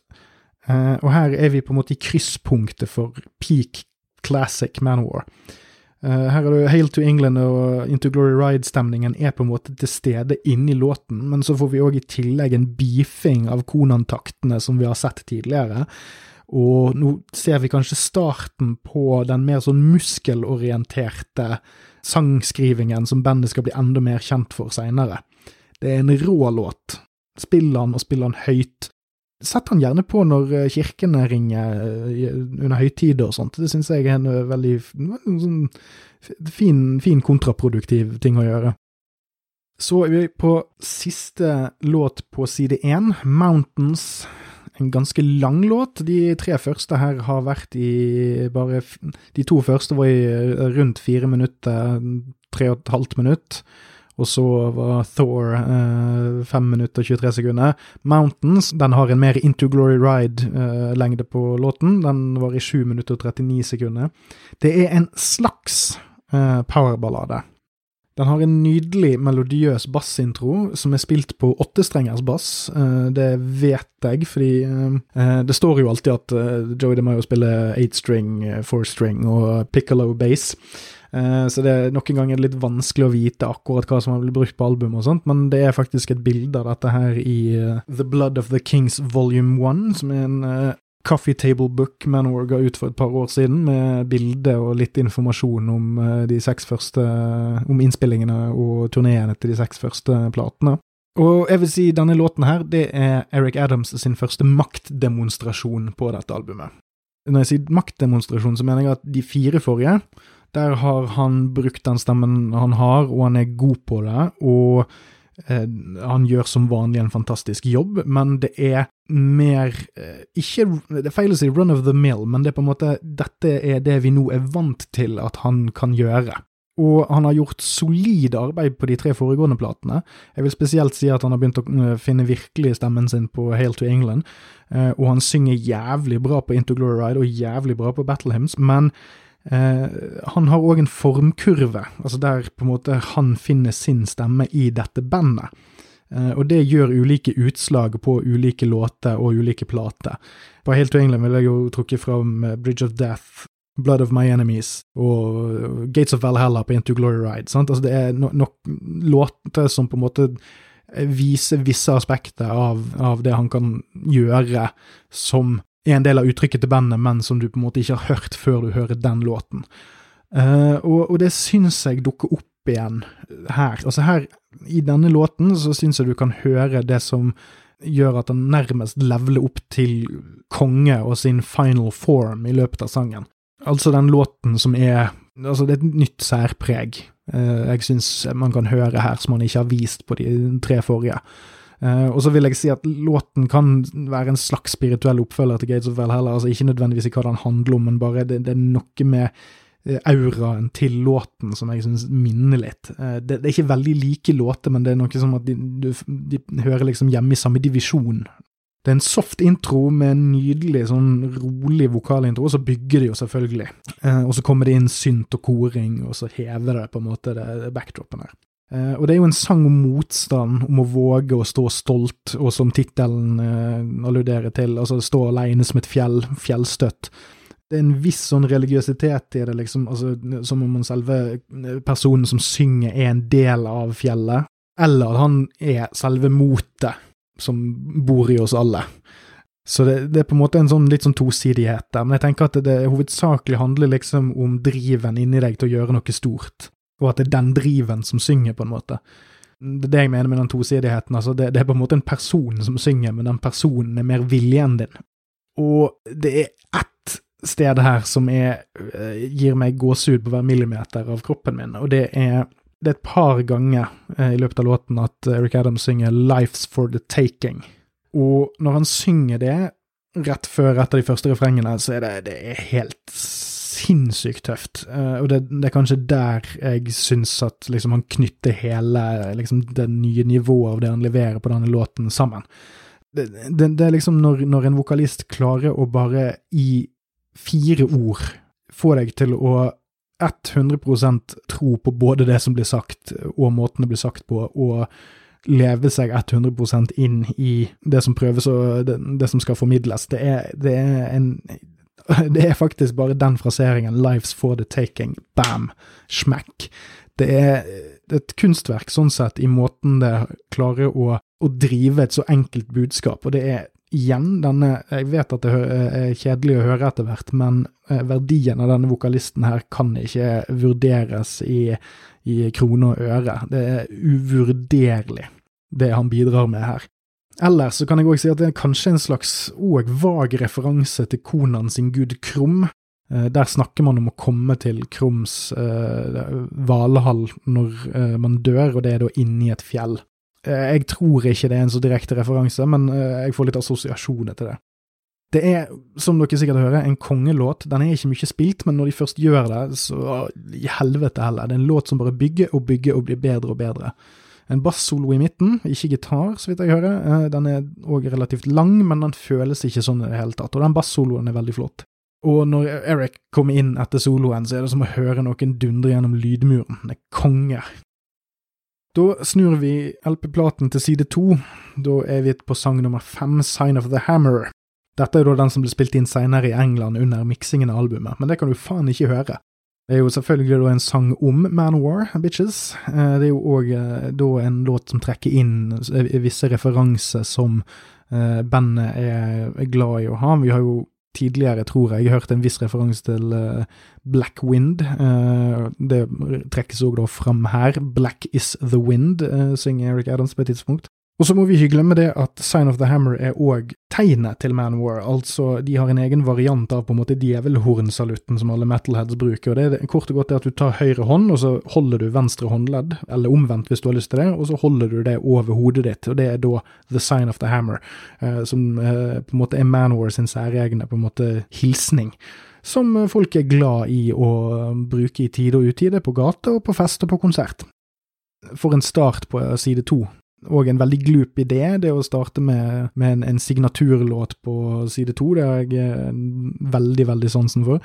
eh, og her er vi på en måte i krysspunktet for peak classic Manowar. Uh, her er det Hail to England og Into Glory Ride-stemningen er på en måte til stede inni låten, men så får vi òg i tillegg en beefing av Konan-taktene som vi har sett tidligere. Og nå ser vi kanskje starten på den mer sånn muskelorienterte sangskrivingen som bandet skal bli enda mer kjent for seinere. Det er en rå låt. Spill den, og spill den høyt. Sett han gjerne på når eh, kirkene ringer eh, under høytider og sånt. Det syns jeg er en eh, veldig sånn, fin, fin kontraproduktiv ting å gjøre. Så er vi på siste låt på side én, Mountains en ganske lang låt. De tre første her har vært i bare De to første var i rundt fire minutter, tre og et halvt minutt. Og så var Thor eh, 5 minutter og 23 sekunder. Mountains den har en mer Into Glory Ride-lengde eh, på låten. Den var i 7 minutter og 39 sekunder. Det er en slags eh, powerballade. Den har en nydelig melodiøs bassintro som er spilt på åttestrengers bass. Eh, det vet jeg, fordi eh, eh, det står jo alltid at Joey DeMayo spiller eight string, four string og piccolo bass. Så det er nok en gang litt vanskelig å vite akkurat hva som har blitt brukt på albumet og sånt, men det er faktisk et bilde av dette her i The Blood of the Kings Volume 1, som er en Coffee Table Book Manor ga ut for et par år siden, med bilde og litt informasjon om eh, de seks første Om innspillingene og turneene til de seks første platene. Og jeg vil si denne låten her, det er Eric Adams sin første maktdemonstrasjon på dette albumet. Når jeg sier maktdemonstrasjon, så mener jeg at de fire forrige, der har han brukt den stemmen han har, og han er god på det, og Eh, han gjør som vanlig en fantastisk jobb, men det er mer eh, Ikke Det er feil å si run of the mill, men det er på en måte dette er det vi nå er vant til at han kan gjøre. Og han har gjort solid arbeid på de tre foregående platene. Jeg vil spesielt si at han har begynt å eh, finne virkelig stemmen sin på Hail to England, og han synger jævlig bra på Into Glory Ride og jævlig bra på Battle Hymns, men han har òg en formkurve, altså der på en måte han finner sin stemme i dette bandet. Eh, og det gjør ulike utslag på ulike låter og ulike plater. På Helt uengelig England vil jeg jo trukke fram eh, Bridge of Death, Blood of My Enemies og Gates of Valhalla på Into Glory Ride. Sant? Altså det er nok no låter som på en måte viser visse aspekter av, av det han kan gjøre som er en del av uttrykket til bandet, men som du på en måte ikke har hørt før du hører den låten. Uh, og, og, det syns jeg dukker opp igjen her. Altså her, i denne låten, så syns jeg du kan høre det som gjør at han nærmest leveler opp til konge og sin final form i løpet av sangen. Altså den låten som er Altså, det er et nytt særpreg uh, jeg syns man kan høre her, som man ikke har vist på de tre forrige. Uh, og så vil jeg si at låten kan være en slags spirituell oppfølger til Gates of Valhalla. Altså ikke nødvendigvis i hva den handler om, men bare det, det er noe med uh, auraen til låten som jeg syns minner litt. Uh, det, det, er ikke veldig like låter, men det er noe som at de, de, de, hører liksom hjemme i samme divisjon. Det er en soft intro med en nydelig, sånn rolig vokalintro, og så bygger de jo selvfølgelig. og så kommer det inn synt og koring, og så hever det på en måte det backdropen her. Uh, og det er jo en sang om motstand, om å våge å stå stolt, og som tittelen uh, alluderer til, altså stå alene som et fjell, fjellstøtt. Det er en viss sånn religiøsitet i det, liksom, altså, som om selve eh, personen som synger, er en del av fjellet, eller at han er selve motet som bor i oss alle. Så det, det, er på en måte en sånn litt sånn tosidighet der, men jeg tenker at det, det hovedsakelig handler liksom om driven inni deg til å gjøre noe stort og at det er den driven som synger, på en måte. Det er det jeg mener med den tosidigheten. altså det, det, er på en måte en person som synger, men den personen er mer viljen din. Og det er ett sted her som er, eh, gir meg gåsehud på hver millimeter av kroppen min, og det er det er et par ganger eh, i løpet av låten at Eric Adams synger 'Life's for the Taking'. Og når han synger det rett før et av de første refrengene, så er det, det er helt sinnssykt tøft. Uh, og det, det, er kanskje der jeg syns at liksom, han knytter hele liksom, det nye nivået av det han leverer på denne låten, sammen. Det, det, det er liksom når, når, en vokalist klarer å bare i fire ord få deg til å 100% tro på både det som blir sagt, og måten det blir sagt på, og leve seg 100% inn i det som prøves og det, det som skal formidles. Det er, det er, en Det er faktisk bare den fraseringen. 'Life's for the taking'. Bam! Smekk. Det er et kunstverk sånn sett i måten det klarer å, å drive et så enkelt budskap, og det er igjen denne Jeg vet at det er kjedelig å høre etter hvert, men eh, verdien av denne vokalisten her kan ikke vurderes i, i krone og øre. Det er uvurderlig, det han bidrar med her. Ellers så kan jeg òg si at det er kanskje en slags òg vag referanse til Konan sin gud Krum. Eh, der snakker man om å komme til Krums eh, valhall når eh, man dør, og det er da inni et fjell. Eh, jeg tror ikke det er en så direkte referanse, men jeg får litt assosiasjoner til det. Det er, som dere sikkert hører, en kongelåt. Den er ikke mye spilt, men når de først gjør det, så i helvete heller. Det er en låt som bare bygger og bygger og blir bedre og bedre. En bassolo i midten, ikke gitar, så vidt jeg hører. Eh, den er òg relativt lang, men den føles ikke sånn i det hele tatt. Og den bassoloen er veldig flott. Og når Eric kommer inn etter soloen, så er det som å høre noen dundre gjennom lydmuren. Det er konge. Da snur vi LP-platen til side to. Da er vi på sang nummer fem, Sign of the Hammer. Dette er da den som ble spilt inn seinere i England under miksingen av albumet, men det kan du faen ikke høre. Det er jo selvfølgelig en sang om Manowar, bitches. Eh, det er jo òg eh, en låt som trekker inn visse referanser som eh, bandet er glad i å ha. Vi har jo tidligere, tror jeg, hørt en viss referanse til Black Wind. Det trekkes òg da fram her. Black is the wind, synger Eric Adams på et tidspunkt. Og så må vi ikke glemme det at Sign of the Hammer er òg tegnet til Manwar, altså de har en egen variant av på en måte djevelhornsalutten som alle metalheads bruker, og det er kort og godt det at du tar høyre hånd, og så holder du venstre håndledd, eller omvendt hvis du har lyst til det, og så holder du det over hodet ditt, og det er da The Sign of the Hammer, eh, som eh, på en måte er Manwar sin særegne på en måte hilsning som folk er glad i å bruke i tide og utide, på gate og på fest og på konsert. For en start på side to og en veldig glup idé, det å starte med, med en, en, signaturlåt på side to. Det har jeg eh, veldig, veldig sansen for.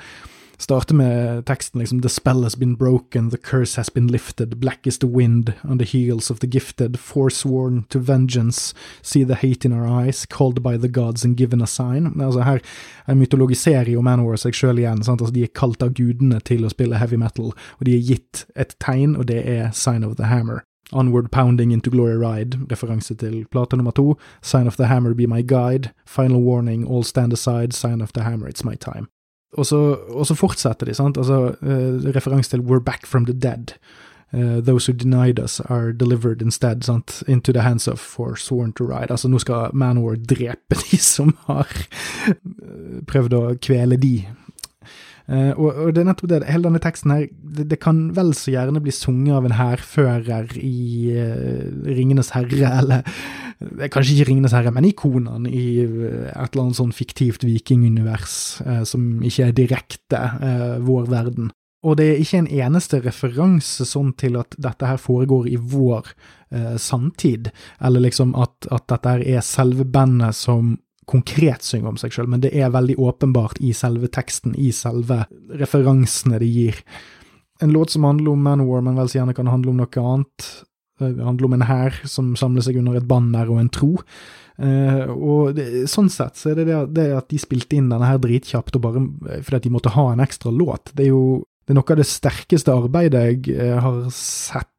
Starte med teksten liksom The spell has been broken, the curse has been lifted, black is the wind on the heels of the gifted, forsworn to vengeance, see the hate in our eyes, called by the gods and given a sign. Altså Her, her mytologiserer jo Manowar seg sjøl igjen. Altså De er kalt av gudene til å spille heavy metal, og de er gitt et tegn, og det er Sign of the Hammer. Onward Pounding Into Glory Ride, referanse til plate nummer to. Sign of the Hammer Be My Guide. Final Warning, All Stand Aside. Sign of the Hammer It's My Time. Og så, og så fortsetter de, sant? Altså, uh, referanse til We're Back From The Dead. Uh, those who denied us are delivered instead, sant? Into the hands of for sworn to ride. Altså, nå skal Manowar drepe de som har uh, prøvd å kvele de Uh, og, og, det er nettopp det, hele denne teksten her, det, det kan vel så gjerne bli sunget av en hærfører i uh, Ringenes herre, eller uh, kanskje ikke Ringenes herre, men ikonen i et eller annet sånn fiktivt vikingunivers som ikke er direkte vår verden. Og det er ikke en eneste referanse sånn til at dette her foregår i vår samtid, eller liksom at, at dette her er selve bandet som konkret synge om seg sjøl, men det er veldig åpenbart i selve teksten, i selve referansene de gir. En låt som handler om Manowar, men vel så gjerne kan handle om noe annet. Det handler om en hær som samler seg under et banner og en tro. Uh, og det, sånn sett så er det det, det at de spilte inn denne her dritkjapt og bare fordi at de måtte ha en ekstra låt. Det er jo det er noe av det sterkeste arbeidet jeg har sett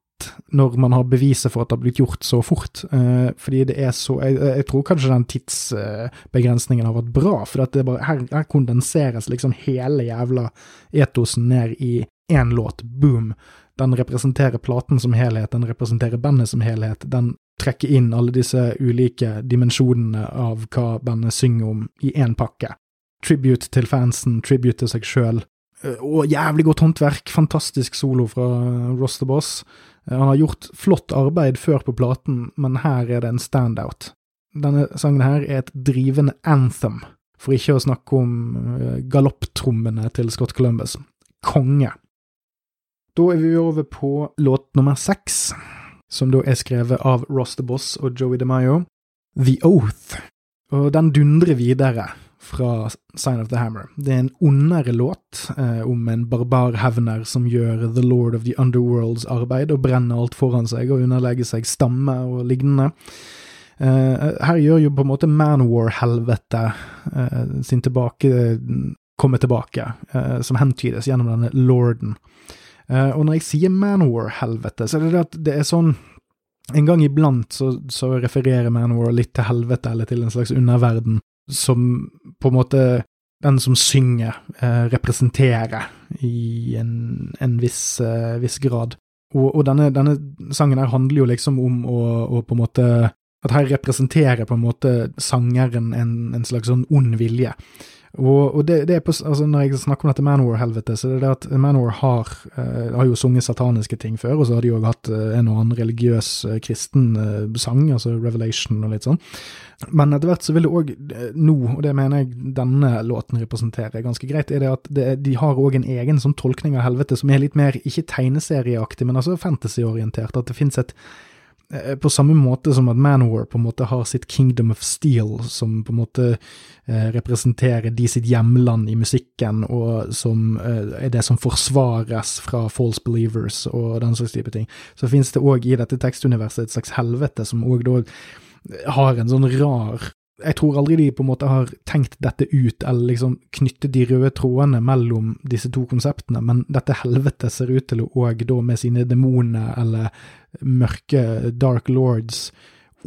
når man har beviset for at det har blitt gjort så fort. Eh, fordi det er så Jeg, jeg tror kanskje den tidsbegrensningen har vært bra, for at bare, her, her kondenseres liksom hele jævla etosen ned i én låt. Boom. Den representerer platen som helhet, den representerer bandet som helhet. Den trekker inn alle disse ulike dimensjonene av hva bandet synger om, i én pakke. Tribute til fansen, tribute til seg sjøl, Og jævlig godt håndverk, fantastisk solo fra Ross the Boss. Han har gjort flott arbeid før på platen, men her er det en standout. Denne sangen her er et drivende anthem, for ikke å snakke om galopptrommene til Scott Columbus. Konge. Da er vi over på låt nummer seks, som da er skrevet av Ross the Boss og Joey DeMayo. The Oath. Og den dundrer videre fra Sign of the Hammer. Det er en ondere låt eh, om en barbarhevner som gjør The Lord of the Underworlds arbeid og brenner alt foran seg og underlegger seg stamme og lignende. Eh, her gjør jo på en måte Manwar-helvete eh, sin tilbake komme tilbake, eh, som hentydes gjennom denne lorden. Eh, og når jeg sier Manwar-helvete, så er det det at det er sånn en gang iblant så, så refererer Manowar litt til helvete eller til en slags underverden som på en måte den som synger, eh, representerer i en, en viss, eh, viss, grad. Og, og denne, denne, sangen her handler jo liksom om å, å, på en måte At her representerer på en måte sangeren en, en slags sånn ond vilje. Og, og det, det, er på, altså Når jeg snakker om dette Manowar-helvete, så er det det at Manowar har, uh, har jo sunget sataniske ting før, og så har de jo hatt uh, en og annen religiøs uh, kristen sang, altså Revelation og litt sånn. Men etter hvert så vil det òg nå, og det mener jeg denne låten representerer ganske greit, er det at det, de har òg en egen sånn tolkning av helvete som er litt mer, ikke tegneserieaktig, men altså fantasyorientert. At det fins et Eh, på samme måte som at Manowar på en måte har sitt Kingdom of Steel, som på en måte eh, representerer de sitt hjemland i musikken, og som eh, er det som forsvares fra false believers og den slags type ting, så finnes det òg i dette tekstuniverset et slags helvete, som òg da har en sånn rar jeg tror aldri de på en måte har tenkt dette ut, eller liksom knyttet de røde trådene mellom disse to konseptene, men dette helvete ser ut til å òg da med sine demoner eller mørke dark lords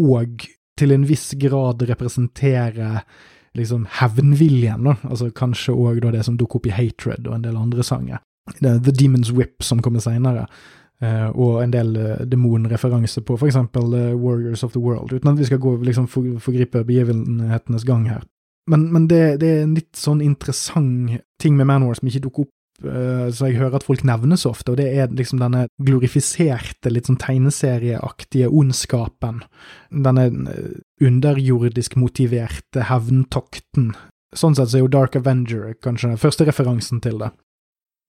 og til en viss grad representere liksom hevnviljen, da, altså kanskje òg da det som dukker opp i Hatred og en del andre sanger. The Demon's Whip som kommer seinere. Uh, og en del uh, demonreferanse på f.eks. Uh, Warriors of the World, uten at vi skal gå liksom for, forgripe begivenhetenes gang her. Men, men det, det, er en litt sånn interessant ting med Manwar som ikke dukker opp, uh, så jeg hører at folk nevner så ofte, og det er liksom denne glorifiserte, litt sånn tegneserieaktige ondskapen. Denne underjordisk motiverte hevntokten. Sånn sett så er jo Dark Avenger kanskje den første referansen til det.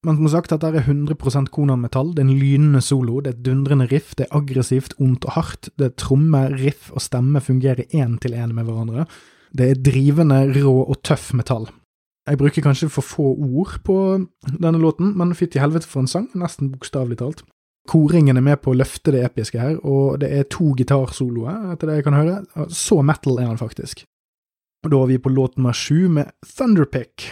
Men som sagt, dette er 100 Konan-metall, det er en lynende solo, det er et dundrende riff, det er aggressivt, ondt og hardt, det er tromme, riff og stemme fungerer én til én med hverandre. Det er drivende, rå og tøff metall. Jeg bruker kanskje for få ord på denne låten, men fytti helvete for en sang, nesten bokstavelig talt. Koringen er med på å løfte det episke her, og det er to gitarsoloer, etter det jeg kan høre. Så metal er han faktisk. Og da er vi på låt nummer sju med Thunderpick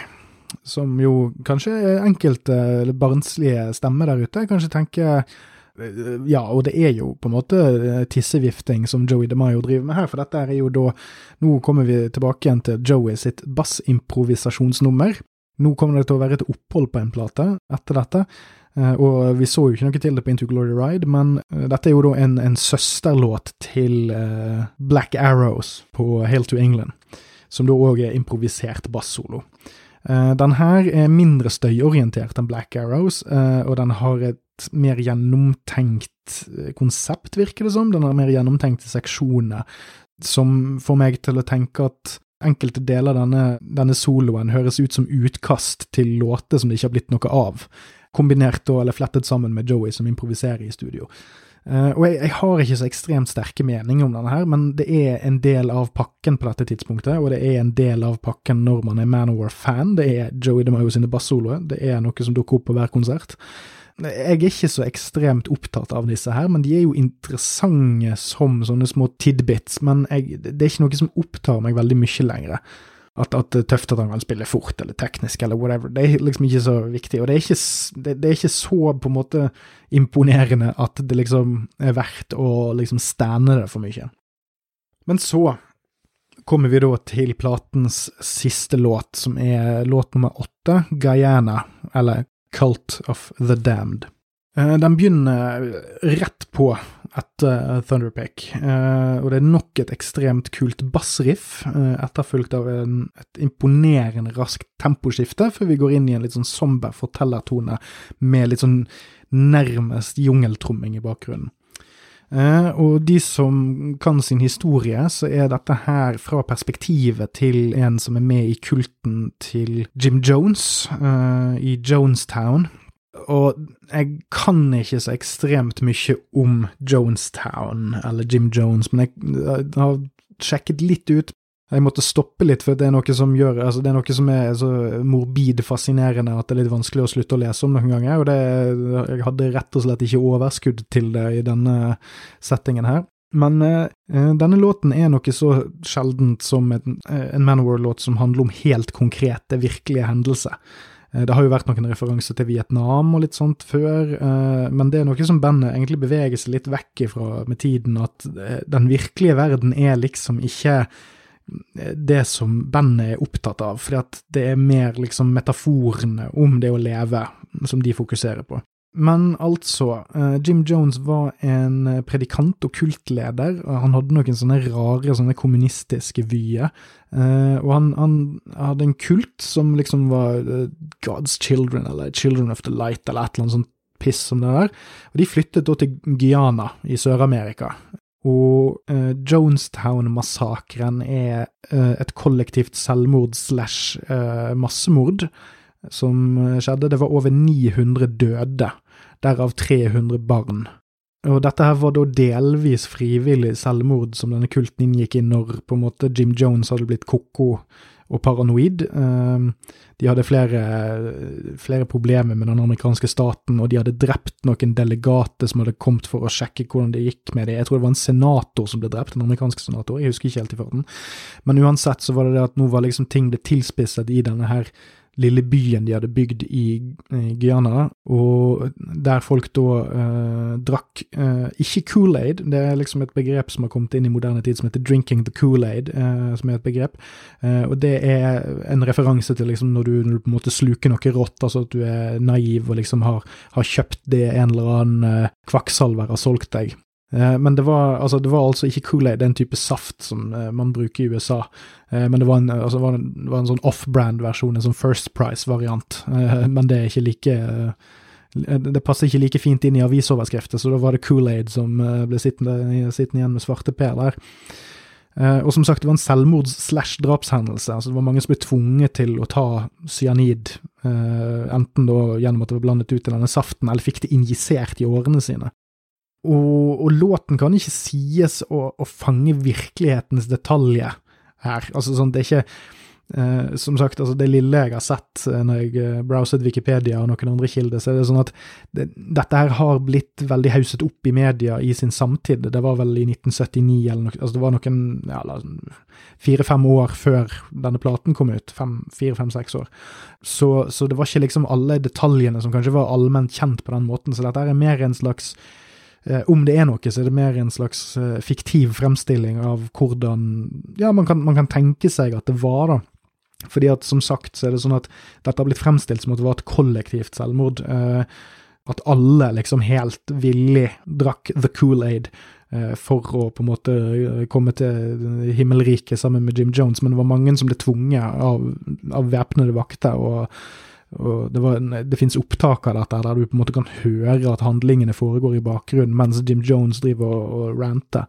som jo kanskje enkelte barnslige stemmer der ute kanskje tenker eh, ja, og det er jo på en måte eh, tissevifting som Joey DeMayo driver med her, for dette er jo da Nå kommer vi tilbake igjen til Joey sitt bassimprovisasjonsnummer. Nå kommer det til å være et opphold på en plate etter dette, eh, og vi så jo ikke noe til det på Into Glory Ride, men dette er jo da en, en søsterlåt til Black Arrows på Hail to England, som da òg er improvisert bassolo. Uh, den her er mindre støyorientert enn Black Arrows, uh, og den har et mer gjennomtenkt eh, konsept, virker det som. Den har mer gjennomtenkte seksjoner, som får meg til å tenke at enkelte deler av denne, denne soloen høres ut som utkast til låter som det ikke har blitt noe av, kombinert eller flettet sammen med Joey som improviserer i studio. Uh, og jeg, jeg, har ikke så ekstremt sterke meninger om denne her, men det er en del av pakken på dette tidspunktet, og det er en del av pakken når man er Manowar-fan. Det er Joey DeMayo sine bassoloer, det er noe som dukker opp på hver konsert. Jeg er ikke så ekstremt opptatt av disse her, men de er jo interessante som sånne små tidbits, men jeg, det er ikke noe som opptar meg veldig mye lenger at, at det er tøft at han kan spille fort eller teknisk eller whatever. Det er liksom ikke så viktig. Og det er ikke, det, det er ikke så på en måte imponerende at det liksom er verdt å liksom stande det for mye. Men så kommer vi da til platens siste låt, som er låt nummer åtte, Guyana, eller Cult of the Damned. Eh, den begynner rett på etter eh, og det er nok et ekstremt kult bassriff, eh, etterfulgt av en, et imponerende raskt temposkifte, før vi går inn i en litt sånn somber fortellertone med litt sånn nærmest jungeltromming i bakgrunnen. Og de som kan sin historie, så er dette her fra perspektivet til en som er med i kulten til Jim Jones i Jonestown. Og jeg kan ikke så ekstremt mye om Jonestown eller Jim Jones, men jeg, har sjekket litt ut jeg måtte stoppe litt, for det er noe som gjør, altså det er noe som er så morbid fascinerende at det er litt vanskelig å slutte å lese om noen ganger. Og det, jeg hadde rett og slett ikke overskudd til det i denne settingen her. Men eh, denne låten er noe så sjeldent som en, en Manowar-låt som handler om helt konkrete, virkelige hendelser. Eh, det har jo vært noen referanser til Vietnam og litt sånt før, eh, men det er noe som bandet egentlig beveger seg litt vekk ifra med tiden, at eh, den virkelige verden er liksom ikke det som bandet er opptatt av, at det er mer liksom metaforene om det å leve som de fokuserer på. Men altså, uh, Jim Jones var en predikant og kultleder, og han hadde noen sånne rare sånne kommunistiske vyer. Uh, og han, han, hadde en kult som liksom var God's Children, eller Children of the Light, eller et eller annet sånt piss som det der. Og de flyttet da til Guyana i Sør-Amerika. Og eh, Jonestown-massakren er eh, et kollektivt selvmord slash massemord som skjedde. Det var over 900 døde, derav 300 barn. Og dette her var da delvis frivillig selvmord som denne kulten inngikk i når på en måte Jim Jones hadde blitt ko-ko og paranoid. Ehm, de hadde flere, flere, problemer med den amerikanske staten, og de hadde drept noen delegater som hadde kommet for å sjekke hvordan det gikk med dem. Jeg tror det var en senator som ble drept, en amerikansk senator, jeg husker ikke helt i farten. Men uansett så var det det at nå var liksom ting det tilspisset i denne her lille byen de hadde bygd i, i Guyana, og der folk da eh, drakk eh, ikke Kool-Aid, det er liksom et begrep som har kommet inn i moderne tid som heter 'drinking the Kool-Aid', eh, som er et begrep, eh, og det er en referanse til liksom når du, når du, på en måte sluker noe rått, altså at du er naiv og liksom har, har kjøpt det en eller annen eh, kvakksalver har solgt deg. Eh, men det var, altså, det var altså ikke Kool-Aid, det er en type saft som uh, man bruker i USA. Uh, men det var en, altså, var en, var en sånn off-brand-versjon, en sånn First Price-variant. Uh, men det er ikke like Det passer ikke like fint inn i avisoverskrifter, så da var det Kool-Aid som ble sittende, sittende, igjen med svarte p der. og som sagt, det var en selvmords-slash-drapshendelse. altså Det var mange som ble tvunget til å ta cyanid, enten da gjennom at det var blandet ut i denne saften, eller fikk det injisert i årene sine. Og, og, låten kan ikke sies å, å, fange virkelighetens detaljer her. Altså sånn, det er ikke eh, Som sagt, altså det lille jeg har sett eh, når jeg eh, browset Wikipedia og noen andre kilder, så er det sånn at det, dette her har blitt veldig hauset opp i media i sin samtid. Det var vel i 1979 eller noe, altså det var noen ja, fire-fem år før denne platen kom ut. Fire-fem-seks år. Så, så det var ikke liksom alle detaljene som kanskje var allment kjent på den måten, så dette er mer en slags om det er noe, så er det mer en slags eh, fiktiv fremstilling av hvordan ja, man kan, man kan tenke seg at det var, da. Fordi at som sagt så er det sånn at dette har blitt fremstilt som at det var et kollektivt selvmord. Eh, at alle liksom helt villig drakk the Kool-Aid eh, for å på en måte eh, komme til himmelriket sammen med Jim Jones, men det var mange som ble tvunget av, av væpnede vakter. og og det, var, det finnes opptak av dette der du på en måte kan høre at handlingene foregår i bakgrunnen mens Jim Jones driver og, og ranter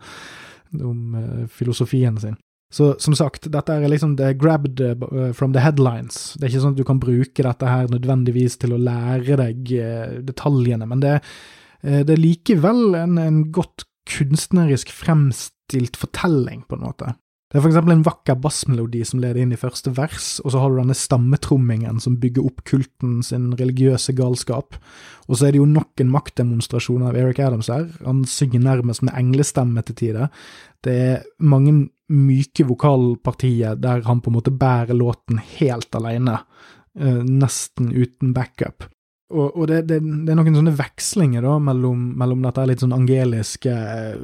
om uh, filosofien sin. Så som sagt, dette er liksom det er grabbed uh, from the headlines. Det er ikke sånn at du kan bruke dette her nødvendigvis til å lære deg detaljene, men det, det er likevel en, en godt kunstnerisk fremstilt fortelling, på en måte. Det er for eksempel en vakker bassmelodi som leder inn i første vers, og så har du denne stammetrommingen som bygger opp kulten sin religiøse galskap. Og så er det jo nok en maktdemonstrasjon av Eric Adams her. Han synger nærmest med englestemme til tider. Det er mange myke vokalpartier der han på en måte bærer låten helt alene, eh, nesten uten backup. Og, og det, det, det, er noen sånne vekslinger da, mellom, mellom dette litt sånn angeliske, eh,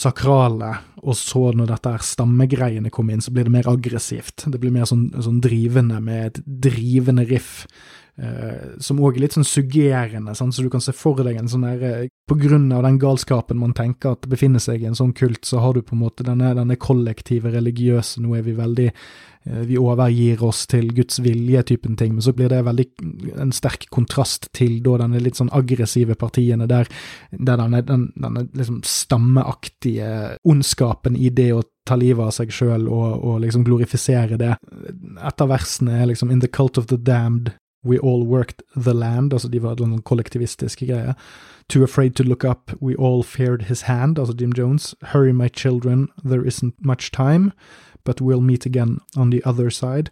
sakrale, og så når dette her stammegreiene kommer inn, så blir det mer aggressivt. Det blir mer sånn, sånn drivende, med et drivende riff som òg er litt sånn suggerende, sant? så du kan se for deg en sånn der uh, På grunn av den galskapen man tenker at befinner seg i en sånn kult, så har du på en måte denne, denne kollektive religiøse Nå er vi veldig uh, Vi overgir oss til Guds vilje-typen ting, men så blir det veldig en sterk kontrast til da denne litt sånn aggressive partiene, der, der denne, den, denne liksom stammeaktige ondskapen i det å ta livet av seg sjøl og, og, liksom glorifisere det. Et av versene er liksom In the cult of the damned, We all worked the land, altså de var noen kollektivistiske greier. Too afraid to look up, we all feared his hand, altså Jim Jones. Hurry my children, there isn't much time, but we'll meet again on the other side.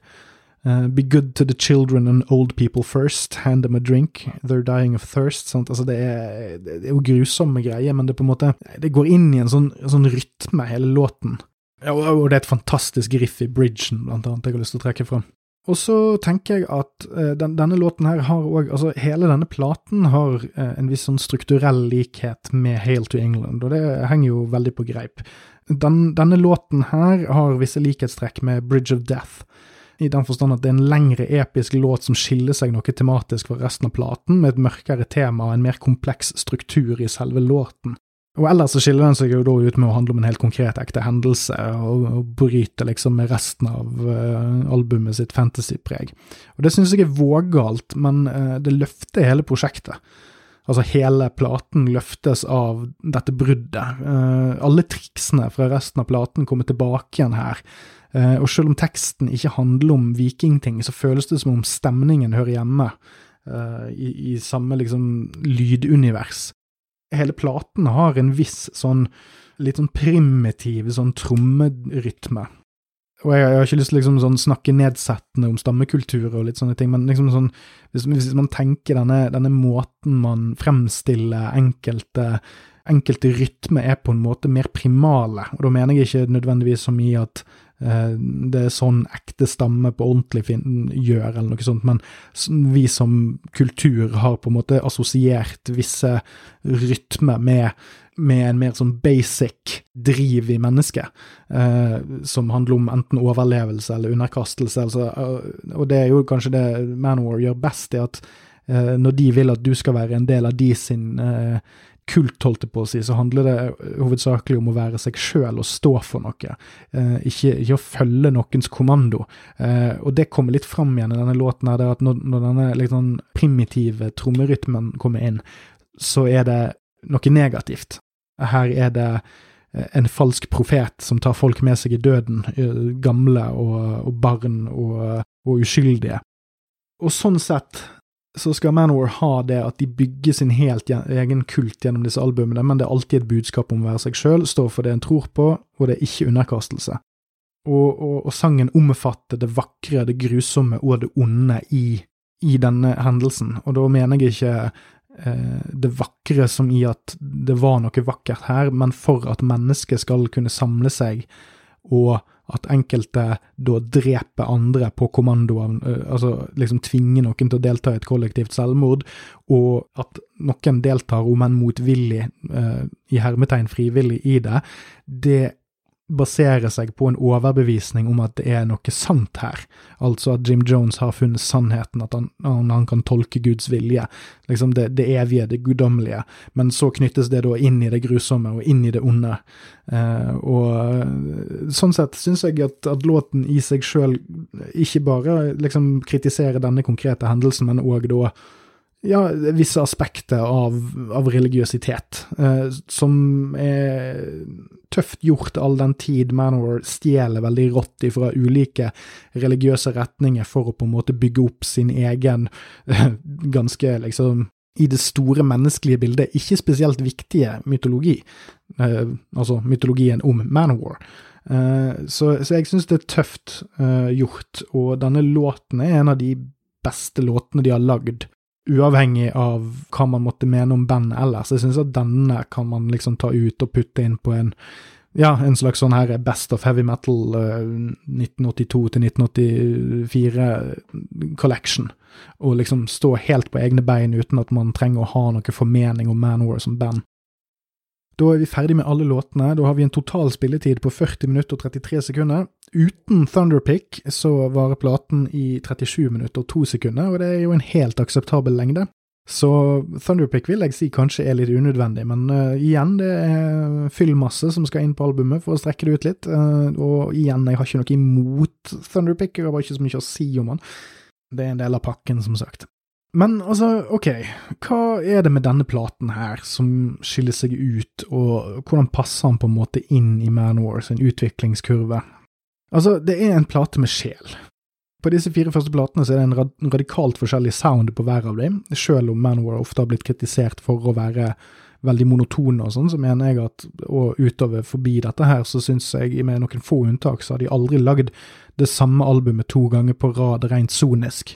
Uh, be good to the children and old people first, hand them a drink, they're dying of thirst. Sant? Altså det, er, det er jo grusomme greier, men det på en måte Det går inn i en sånn, sånn rytme, hele låten. Ja, og det er et fantastisk riff i bridgen, blant annet, jeg har lyst til å trekke fram. Og så tenker jeg at uh, den, denne låten her har òg Altså, hele denne platen har uh, en viss sånn strukturell likhet med Hail to England, og det henger jo veldig på greip. Den, denne låten her har visse likhetstrekk med Bridge of Death, i den forstand at det er en lengre episk låt som skiller seg noe tematisk fra resten av platen, med et mørkere tema og en mer kompleks struktur i selve låten. Og ellers så skiller den seg jo da ut med å handle om en helt konkret ekte hendelse, og, og bryter liksom med resten av uh, albumet sitt fantasypreg. Og det synes jeg er vågalt, men uh, det løfter hele prosjektet. Altså hele platen løftes av dette bruddet. Uh, alle triksene fra resten av platen kommer tilbake igjen her. og selv om teksten ikke handler om vikingting, så føles det som om stemningen hører hjemme i, i samme liksom lydunivers hele platen har en viss sånn litt sånn primitiv sånn trommerytme. Og jeg, jeg, har ikke lyst til å liksom sånn snakke nedsettende om stammekultur og litt sånne ting, men liksom sånn, hvis, hvis man tenker denne, denne, måten man fremstiller enkelte, enkelte rytmer er på en måte mer primale, og da mener jeg ikke nødvendigvis så mye at det er sånn ekte stamme på ordentlig gjør, eller noe sånt, men vi som kultur har på en måte assosiert visse rytmer med, med en mer sånn basic driv i mennesket, eh, som handler om enten overlevelse eller underkastelse. Altså, eh, og det er jo kanskje det Manowar gjør best, er at eh, når de vil at du skal være en del av de sin eh, kult, holdt jeg på å si, så handler det hovedsakelig om å være seg sjøl og stå for noe, eh, ikke, ikke, å følge noens kommando. Eh, og det kommer litt fram igjen i denne låten, her, at når, når denne sånn primitive trommerytmen kommer inn, så er det noe negativt. Her er det eh, en falsk profet som tar folk med seg i døden, eh, gamle og, og barn og, og uskyldige. Og sånn sett så skal Manor ha det at de bygger sin helt egen kult gjennom disse albumene, men det er alltid et budskap om å være seg sjøl, stå for det en tror på, og det er ikke underkastelse. Og, og, og sangen omfatter det vakre, det grusomme og det onde i, i denne hendelsen, og da mener jeg ikke eh, det vakre som i at det var noe vakkert her, men for at mennesket skal kunne samle seg og at enkelte da dreper andre på kommando, altså liksom tvinger noen til å delta i et kollektivt selvmord, og at noen deltar, om enn motvillig, i hermetegn frivillig, i det, det baserer seg på en overbevisning om at det er noe sant her, altså at Jim Jones har funnet sannheten, at han, han kan tolke Guds vilje, liksom det, det, evige, det guddommelige, men så knyttes det da inn i det grusomme og inn i det onde. Eh, og sånn sett syns jeg at, at, låten i seg sjøl ikke bare liksom kritiserer denne konkrete hendelsen, men òg da ja, visse aspekter av, av religiøsitet, eh, som er tøft gjort all den tid Manowar stjeler veldig rått ifra ulike religiøse retninger for å på en måte bygge opp sin egen eh, ganske liksom i det store menneskelige bildet ikke spesielt viktige mytologi, eh, altså mytologien om Manowar. Eh, så, så, jeg syns det er tøft eh, gjort, og denne låten er en av de beste låtene de har lagd uavhengig av hva man måtte mene om bandet ellers. Jeg synes at denne kan man liksom ta ut og putte inn på en ja, en slags sånn her Best of Heavy Metal uh, 1982 1984-collection. og liksom stå helt på egne bein uten at man trenger å ha noe formening om Manwar som band. Da er vi ferdig med alle låtene. Da har vi en total spilletid på 40 minutter og 33 sekunder. Uten Thunderpick så varer platen i 37 minutter og 2 sekunder, og det er jo en helt akseptabel lengde. Så Thunderpick vil jeg si kanskje er litt unødvendig, men uh, igjen, det er fyllmasse som skal inn på albumet for å strekke det ut litt. Uh, og igjen, jeg har ikke noe imot Thunderpick, jeg har bare ikke så mye å si om han. Det er en del av pakken, som sagt. Men altså, ok, hva er det med denne platen her som skiller seg ut, og hvordan passer han på en måte inn i Manor sin utviklingskurve? Altså, det er en plate med sjel. På disse fire første platene så er det en, rad radikalt forskjellig sound på hver av dem, selv om Manowar ofte har blitt kritisert for å være veldig monotone og sånn, så mener jeg at og utover forbi dette her, så syns jeg med noen få unntak, så har de aldri lagd det samme albumet to ganger på rad rent sonisk.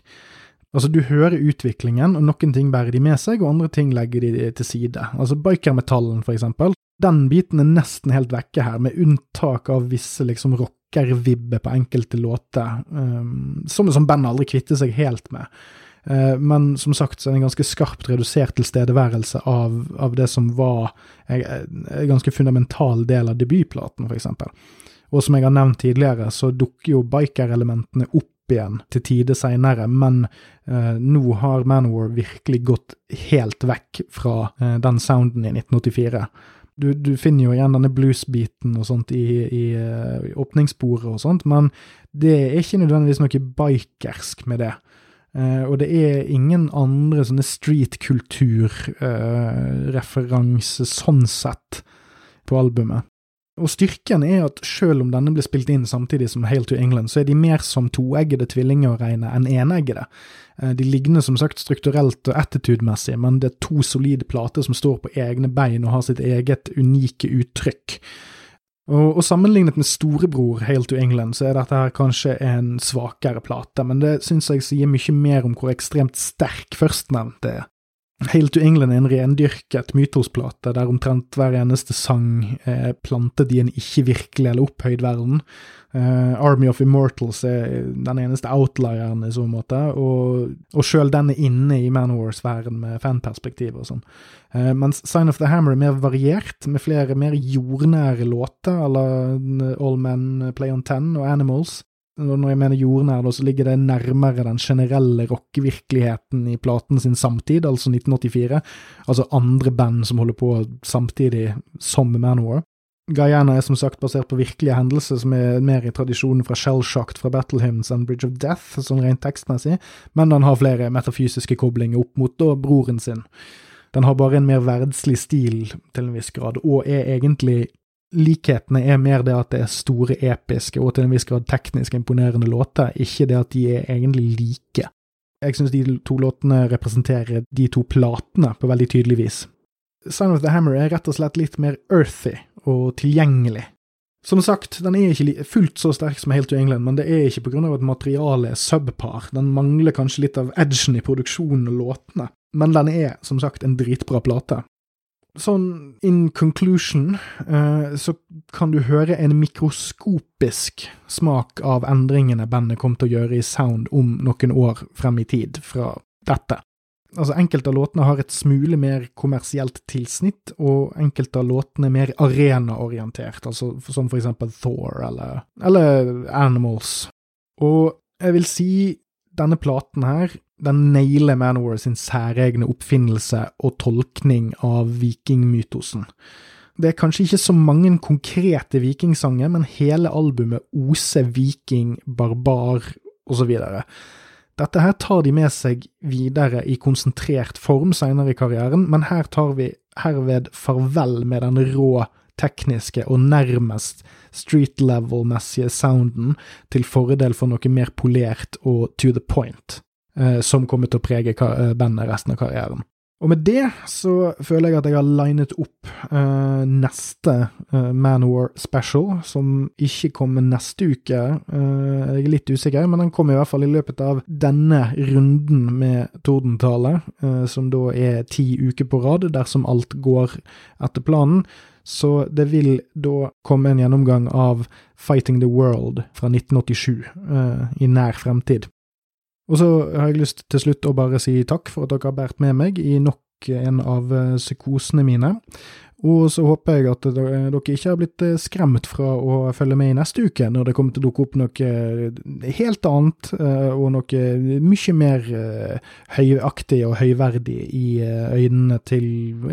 Altså, du hører utviklingen, og noen ting bærer de med seg, og andre ting legger de til side. Altså, bikermetallen, for eksempel, den biten er nesten helt vekke her, med unntak av visse liksom rockervibber på enkelte låter, um, som, som bandet aldri kvitter seg helt med. Uh, men som sagt så er det en ganske skarpt redusert tilstedeværelse av, av det som var en, en ganske fundamental del av debutplaten, for eksempel. Og som jeg har nevnt tidligere, så dukker jo biker-elementene opp igjen til tider seinere, men eh, nå har Manowar virkelig gått helt vekk fra eh, den sounden i 1984. Du, du, finner jo igjen denne blues-biten og sånt i, i, i, åpningssporet og sånt, men det er ikke nødvendigvis noe bikersk med det. Eh, og det er ingen andre sånne street-kultur-referanse uh, sånn sett på albumet. Og styrken er at selv om denne blir spilt inn samtidig som Hail to England, så er de mer som toeggede tvillinger å regne enn eneggede. Eh, de ligner som sagt strukturelt og attitude-messig, men det er to solide plater som står på egne bein og har sitt eget unike uttrykk. Og, og sammenlignet med storebror Hail to England, så er dette her kanskje en svakere plate, men det syns jeg sier mye mer om hvor ekstremt sterk førstnevnte er. Hail to England er en rendyrket mytosplate der omtrent hver eneste sang er plantet i en ikke-virkelig eller opphøyd verden. Uh, Army of Immortals er den eneste outlieren i så måte, og, og sjøl den er inne i Manowar-sfæren med fanperspektiv og sånn. Uh, mens Sign of the Hammer er mer variert, med flere mer jordnære låter la All Men Play On Ten og Animals. Når jeg mener jordnær, så ligger det nærmere den generelle rockevirkeligheten i platen sin samtid, altså 1984. Altså andre band som holder på samtidig som Manowar. Guyana er som sagt basert på virkelige hendelser som er mer i tradisjonen fra Shellshocked fra Battle Hymns enn Bridge of Death, sånn rent tekstmessig, men den har flere metafysiske koblinger opp mot da broren sin. Den har bare en mer verdslig stil til en viss grad, og er egentlig likhetene er mer det at det er store, episke og til en viss grad teknisk imponerende låter, ikke det at de er egentlig like. Jeg synes de to låtene representerer de to platene på veldig tydelig vis. Sign of the Hammer er rett og slett litt mer earthy og tilgjengelig. Som sagt, den er ikke fullt så sterk som Helt to England, men det er ikke på grunn av at materialet er subpar. Den mangler kanskje litt av edgen i produksjonen og låtene, men den er som sagt en dritbra plate sånn in conclusion, uh, så kan du høre en mikroskopisk smak av endringene bandet kom til å gjøre i sound om noen år frem i tid fra dette. Altså, enkelte av låtene har et smule mer kommersielt tilsnitt, og enkelte av låtene er mer arenaorientert, altså som for eksempel Thor eller, eller Animals. Og jeg vil si denne platen her den nailer Manowar sin særegne oppfinnelse og tolkning av vikingmytosen. Det er kanskje ikke så mange konkrete vikingsanger, men hele albumet oser viking, barbar osv. Dette her tar de med seg videre i konsentrert form senere i karrieren, men her tar vi herved farvel med den rå, tekniske og nærmest street level-messige sounden til fordel for noe mer polert og to the point som kommer til å prege eh, bandet resten av karrieren. Og med det så føler jeg at jeg har linet opp uh, neste uh, Manowar special, som ikke kommer neste uke. Uh, jeg er litt usikker, men den kommer i hvert fall i løpet av denne runden med Tordentale, uh, som da er ti uker på rad, dersom alt går etter planen. Så det vil da komme en gjennomgang av Fighting the World fra 1987 i nær fremtid. Og så har jeg lyst til slutt å bare si takk for at dere har båret med meg i nok en av eh, psykosene mine. Og så håper jeg at dere ikke har blitt skremt fra å følge med i neste uke, når det kommer til å dukke opp noe helt annet, og noe mye mer høyaktig og høyverdig i øynene til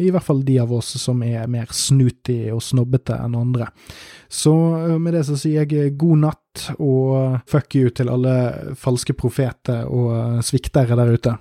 i hvert fall de av oss som er mer snutige og snobbete enn andre. Så med det så sier jeg god natt og fuck you til alle falske profeter og sviktere der ute.